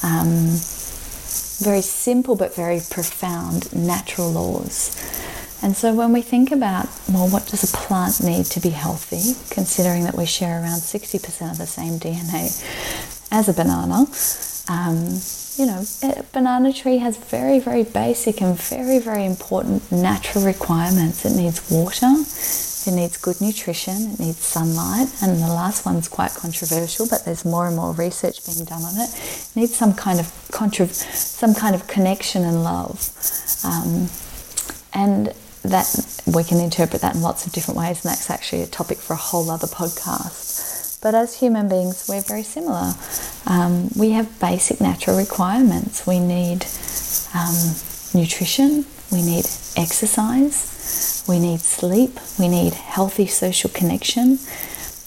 um, very simple but very profound natural laws. And so when we think about, well, what does a plant need to be healthy, considering that we share around 60% of the same DNA as a banana, um, you know, a banana tree has very, very basic and very, very important natural requirements. It needs water, it needs good nutrition, it needs sunlight, and the last one's quite controversial, but there's more and more research being done on it. it needs some kind of contra- some kind of connection and love. Um, and that we can interpret that in lots of different ways, and that's actually a topic for a whole other podcast. But as human beings, we're very similar. Um, we have basic natural requirements. We need um, nutrition, we need exercise, we need sleep, we need healthy social connection,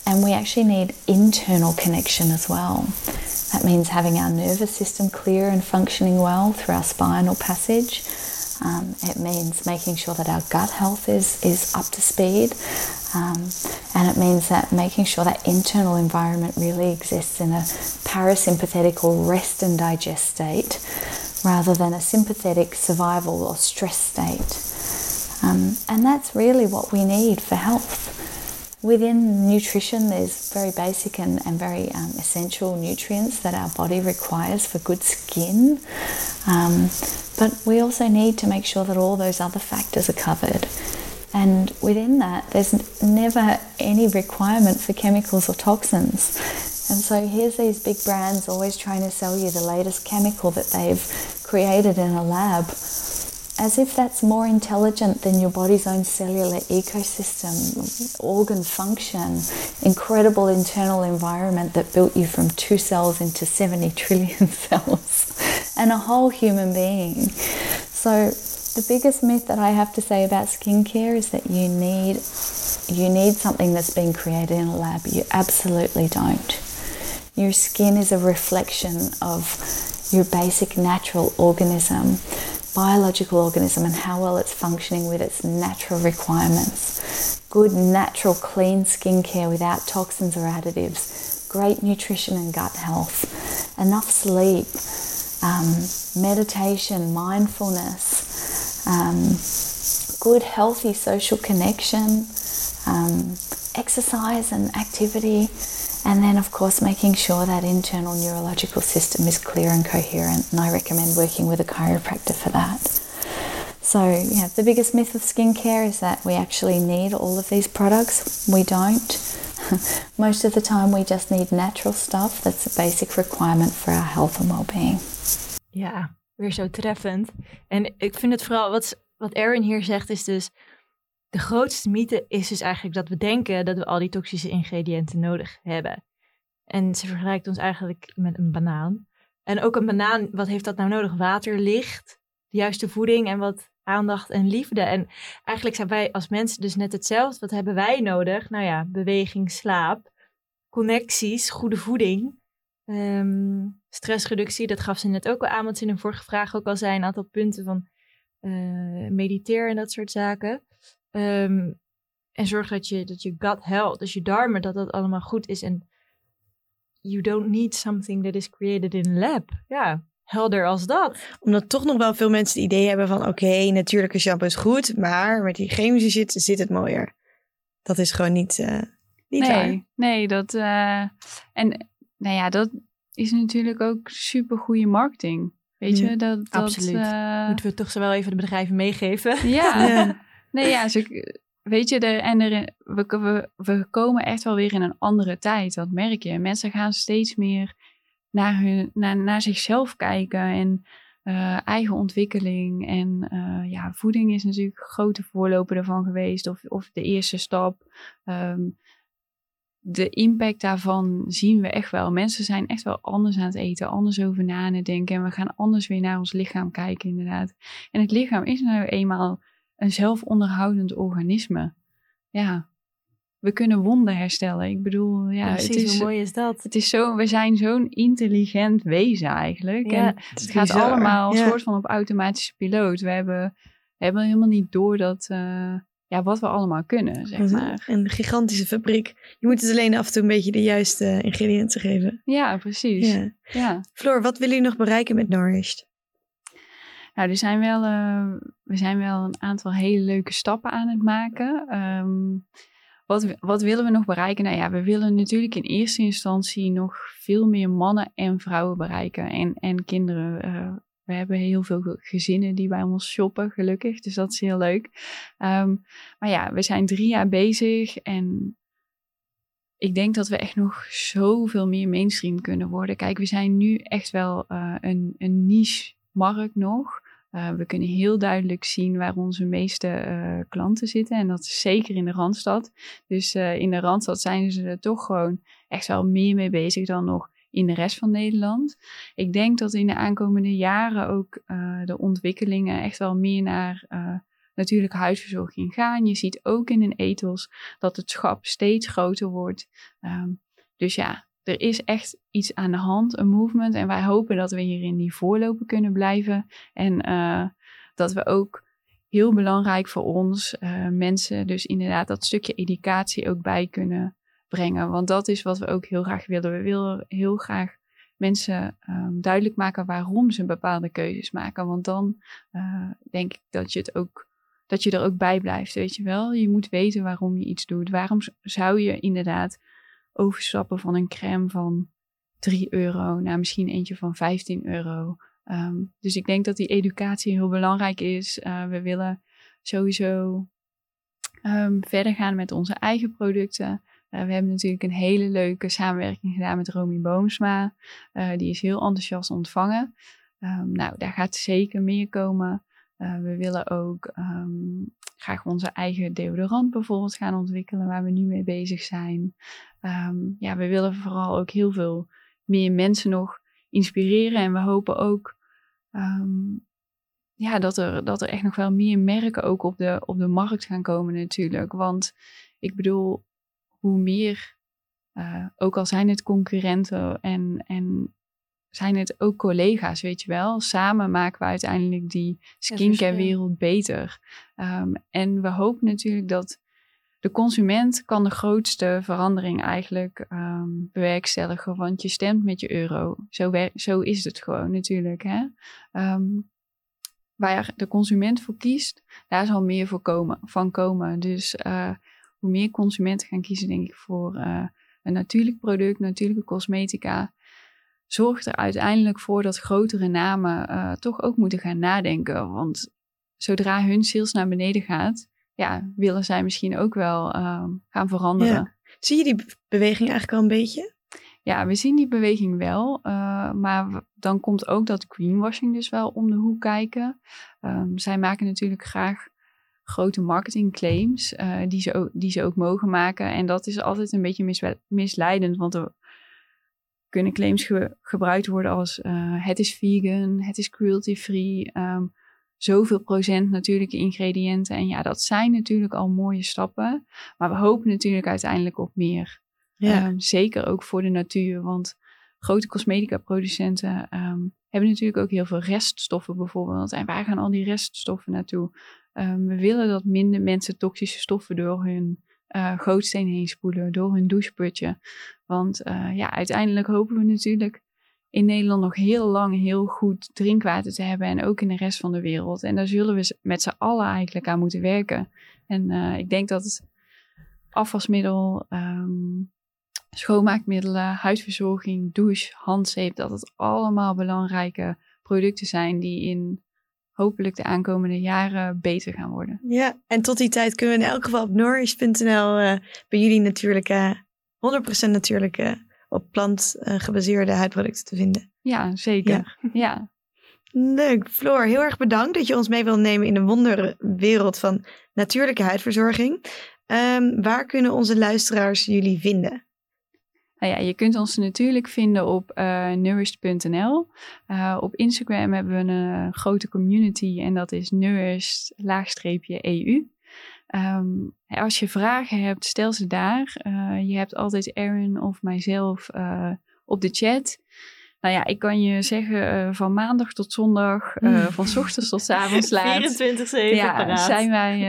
and we actually need internal connection as well. That means having our nervous system clear and functioning well through our spinal passage. Um, it means making sure that our gut health is, is up to speed. Um, and it means that making sure that internal environment really exists in a parasympathetic or rest and digest state rather than a sympathetic survival or stress state. Um, and that's really what we need for health. Within nutrition, there's very basic and, and very um, essential nutrients that our body requires for good skin. Um, but we also need to make sure that all those other factors are covered. And within that, there's never any requirement for chemicals or toxins. And so here's these big brands always trying to sell you the latest chemical that they've created in a lab as if that's more intelligent than your body's own cellular ecosystem, organ function, incredible internal environment that built you from two cells into 70 trillion <laughs> cells, and a whole human being. So, the biggest myth that I have to say about skincare is that you need you need something that's been created in a lab. You absolutely don't. Your skin is a reflection of your basic natural organism biological organism and how well it's functioning with its natural requirements. Good, natural, clean skincare without toxins or additives, great nutrition and gut health, enough sleep, um, meditation, mindfulness, um, good, healthy social connection, um, exercise and activity and then, of course, making sure that internal neurological system is clear and coherent. And I recommend working with a chiropractor for that. So, yeah, the biggest myth of skincare is that we actually need all of these products. We don't. <laughs> Most of the time, we just need natural stuff that's a basic requirement for our health and well-being. Ja, weer zo treffend. En ik vind het vooral, wat, wat Erin hier zegt, is dus de grootste mythe is dus eigenlijk dat we denken dat we al die toxische ingrediënten nodig hebben. En ze vergelijkt ons eigenlijk met een banaan. En ook een banaan, wat heeft dat nou nodig? Water, licht, de juiste voeding en wat aandacht en liefde. En eigenlijk zijn wij als mensen dus net hetzelfde. Wat hebben wij nodig? Nou ja, beweging, slaap, connecties, goede voeding, ehm, stressreductie. Dat gaf ze net ook al aan, want ze in een vorige vraag ook al zei een aantal punten van uh, mediteer en dat soort zaken. Um, en zorg dat je, dat je gut health, dus je darmen, dat dat allemaal goed is. En you don't need something that is created in a lab. Ja, helder als dat. Omdat toch nog wel veel mensen het idee hebben van... oké, natuurlijke shampoo is goed, maar met die chemische zit, zit het mooier. Dat is gewoon niet, uh, niet nee, waar. Nee, dat... Uh, en nou ja, dat is natuurlijk ook super goede marketing. Weet je, dat... dat Absoluut. Uh, Moeten we toch zo wel even de bedrijven meegeven? Ja, ja. <laughs> Nee, ja, weet je, en we, we, komen echt wel weer in een andere tijd, dat merk je. Mensen gaan steeds meer naar, hun, naar, zichzelf kijken en uh, eigen ontwikkeling. En uh, ja, voeding is natuurlijk een grote voorloper ervan geweest, of, of de eerste stap. Um, de impact daarvan zien we echt wel. Mensen zijn echt wel anders aan het eten, anders over na denken. En we gaan anders weer naar ons lichaam kijken, inderdaad. En het lichaam is nou eenmaal een zelfonderhoudend organisme. Ja, we kunnen wonden herstellen. Ik bedoel, ja, Precies, het is, hoe mooi is dat? Het is zo, we zijn zo'n intelligent wezen eigenlijk. Ja, en het, gaat allemaal ja. soort van op automatische piloot. We hebben, we hebben helemaal niet door dat, uh, ja, wat we allemaal kunnen, zeg maar. Een gigantische fabriek. Je moet het alleen af en toe een beetje de juiste ingrediënten geven. Ja, precies. Ja. ja. Floor, wat willen jullie nog bereiken met Nourished? Nou, er zijn wel, uh, we zijn wel een aantal hele leuke stappen aan het maken. Um, wat, wat willen we nog bereiken? Nou ja, we willen natuurlijk in eerste instantie nog veel meer mannen en vrouwen bereiken en, en kinderen. Uh, we hebben heel veel gezinnen die bij ons shoppen, gelukkig. Dus dat is heel leuk. Um, maar ja, we zijn drie jaar bezig en ik denk dat we echt nog zoveel meer mainstream kunnen worden. Kijk, we zijn nu echt wel uh, een, een niche markt nog. We kunnen heel duidelijk zien waar onze meeste klanten zitten. En dat is zeker in de Randstad. Dus in de Randstad zijn ze er toch gewoon echt wel meer mee bezig dan nog in de rest van Nederland. Ik denk dat in de aankomende jaren ook de ontwikkelingen echt wel meer naar natuurlijke huisverzorging gaan. Je ziet ook in een ethos dat het schap steeds groter wordt. Ehm, dus ja, er is echt iets aan de hand, een movement. En wij hopen dat we hierin die voorloper kunnen blijven. En uh, dat we ook heel belangrijk voor ons uh, mensen, dus inderdaad dat stukje educatie ook bij kunnen brengen. Want dat is wat we ook heel graag willen. We willen heel graag mensen um, duidelijk maken waarom ze bepaalde keuzes maken. Want dan uh, denk ik dat je het ook dat je er ook bij blijft, weet je wel. Je moet weten waarom je iets doet. Waarom zou je inderdaad overstappen van een crème van 3 euro naar misschien eentje van 15 euro? Um, dus ik denk dat die educatie heel belangrijk is. Uh, we willen sowieso um, verder gaan met onze eigen producten. Uh, we hebben natuurlijk een hele leuke samenwerking gedaan met Romy Boomsma. Uh, die is heel enthousiast ontvangen. Um, nou, daar gaat zeker meer komen. Uh, we willen ook um, graag onze eigen deodorant bijvoorbeeld gaan ontwikkelen, waar we nu mee bezig zijn. Um, ja, we willen vooral ook heel veel meer mensen nog inspireren. En we hopen ook um, ja, dat, er, dat er echt nog wel meer merken ook op de, op de markt gaan komen natuurlijk. Want ik bedoel, hoe meer, uh, ook al zijn het concurrenten en, en zijn het ook collega's, weet je wel. Samen maken we uiteindelijk die skincare wereld beter. Um, en we hopen natuurlijk dat de consument kan de grootste verandering eigenlijk um, bewerkstelligen, want je stemt met je euro. Zo, zo is het gewoon natuurlijk. Hè? Um, waar de consument voor kiest, daar zal meer voor komen, van komen. Dus uh, hoe meer consumenten gaan kiezen, denk ik, voor uh, een natuurlijk product, natuurlijke cosmetica, zorgt er uiteindelijk voor dat grotere namen uh, toch ook moeten gaan nadenken. Want zodra hun sales naar beneden gaat, ja, willen zij misschien ook wel uh, gaan veranderen. Zie je die beweging eigenlijk al een beetje? Ja, we zien die beweging wel. Uh, maar dan komt ook dat greenwashing dus wel om de hoek kijken. Um, zij maken natuurlijk graag grote marketingclaims uh, die, ze ook, die ze ook mogen maken. En dat is altijd een beetje misleidend, want er kunnen claims gebruikt worden als uh, het is vegan, het is cruelty-free, um, zoveel procent natuurlijke ingrediënten. En ja, dat zijn natuurlijk al mooie stappen, maar we hopen natuurlijk uiteindelijk op meer. Ja. Um, zeker ook voor de natuur, want grote cosmetica producenten um, hebben natuurlijk ook heel veel reststoffen bijvoorbeeld. En waar gaan al die reststoffen naartoe? we willen dat minder mensen toxische stoffen door hun uh, gootsteen heen spoelen, door hun doucheputje. Want uh, ja, uiteindelijk hopen we natuurlijk in Nederland nog heel lang heel goed drinkwater te hebben en ook in de rest van de wereld. En daar zullen we met z'n allen eigenlijk aan moeten werken. En uh, ik denk dat het afwasmiddel, um, schoonmaakmiddelen, huisverzorging, douche, handzeep, dat het allemaal belangrijke producten zijn die in hopelijk de aankomende jaren beter gaan worden. Ja, en tot die tijd kunnen we in elk geval op nourish.nl uh, bij jullie natuurlijke, 100% natuurlijke, op plant uh, gebaseerde huidproducten te vinden. Ja, zeker. Ja. ja. Leuk. Floor, heel erg bedankt dat je ons mee wil nemen in de wonderwereld van natuurlijke huidverzorging. Um, waar kunnen onze luisteraars jullie vinden? Nou ja, je kunt ons natuurlijk vinden op uh, nourished.nl. Uh, op Instagram hebben we een uh, grote community en dat is nourished-eu. Um, ehm, als je vragen hebt, stel ze daar. je hebt altijd Erin of mijzelf op de chat. Nou ja, ik kan je zeggen, van maandag tot zondag, van s ochtends tot s avonds laat. <laughs> 24-7 ja, zijn wij,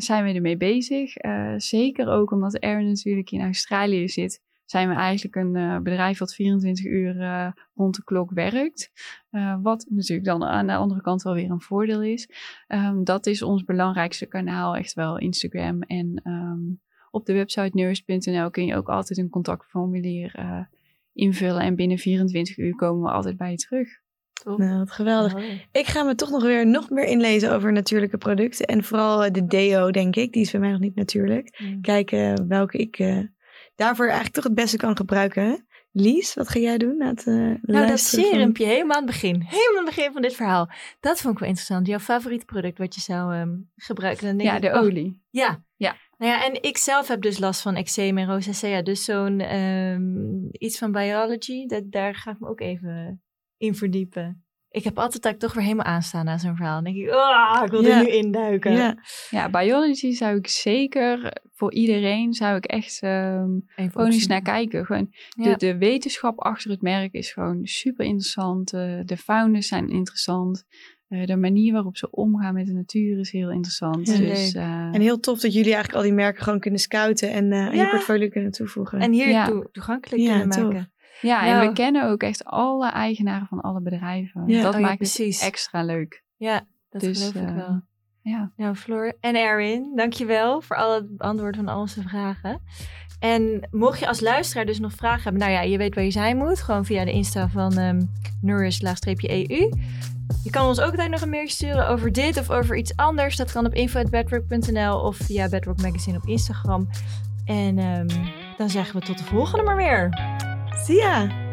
zijn wij ermee bezig. zeker ook omdat Erin natuurlijk in Australië zit zijn we eigenlijk een uh, bedrijf wat 24 uur uh, rond de klok werkt. Uh, wat natuurlijk dan aan de andere kant wel weer een voordeel is. Um, dat is ons belangrijkste kanaal, echt wel Instagram. En um, op de website nurse.nl kun je ook altijd een contactformulier invullen. En binnen 24 uur komen we altijd bij je terug. Nou, wat geweldig. Ik ga me toch nog weer nog meer inlezen over natuurlijke producten. En vooral de deo, denk ik. Die is bij mij nog niet natuurlijk. Mm. Kijken welke ik daarvoor eigenlijk toch het beste kan gebruiken. Lies, wat ga jij doen na het uh, Nou, dat serumpje helemaal aan het begin. Helemaal aan het begin van dit verhaal. Dat vond ik wel interessant. Jouw favoriete product wat je zou um, gebruiken. Dan denk ja, de oh, olie. Ja. ja. Nou ja, en ik zelf heb dus last van eczeem en rosacea. Dus zo'n um, iets van biology, dat, daar ga ik me ook even in verdiepen ik heb altijd dat ik toch weer helemaal aanstaan na zo'n verhaal. Dan denk ik, oh, ik wil er nu induiken. Ja. ja, biology zou ik zeker, voor iedereen zou ik echt um, gewoon eens naar kijken. Gewoon de, de wetenschap achter het merk is gewoon super interessant. Uh, de founders zijn interessant. Uh, de manier waarop ze omgaan met de natuur is heel interessant. dus, uh, en heel tof dat jullie eigenlijk al die merken gewoon kunnen scouten en uh, je portfolio kunnen toevoegen. En hier toe, toegankelijk kunnen maken. Ja, en we kennen ook echt alle eigenaren van alle bedrijven. Ja. Dat oh, maakt het extra leuk. Ja, dat dus, geloof ik uh, wel. Ja. Nou, Floor en Erin, dankjewel voor al het beantwoorden van al onze vragen. En mocht je als luisteraar dus nog vragen hebben, nou ja, je weet waar je zijn moet. Gewoon via de Insta van um, nourish-eu. Je kan ons ook altijd nog een mailtje sturen over dit of over iets anders. Dat kan op info.bedrock.nl of via Bedrock Magazine op Instagram. En um, dan zeggen we tot de volgende maar weer. See ya!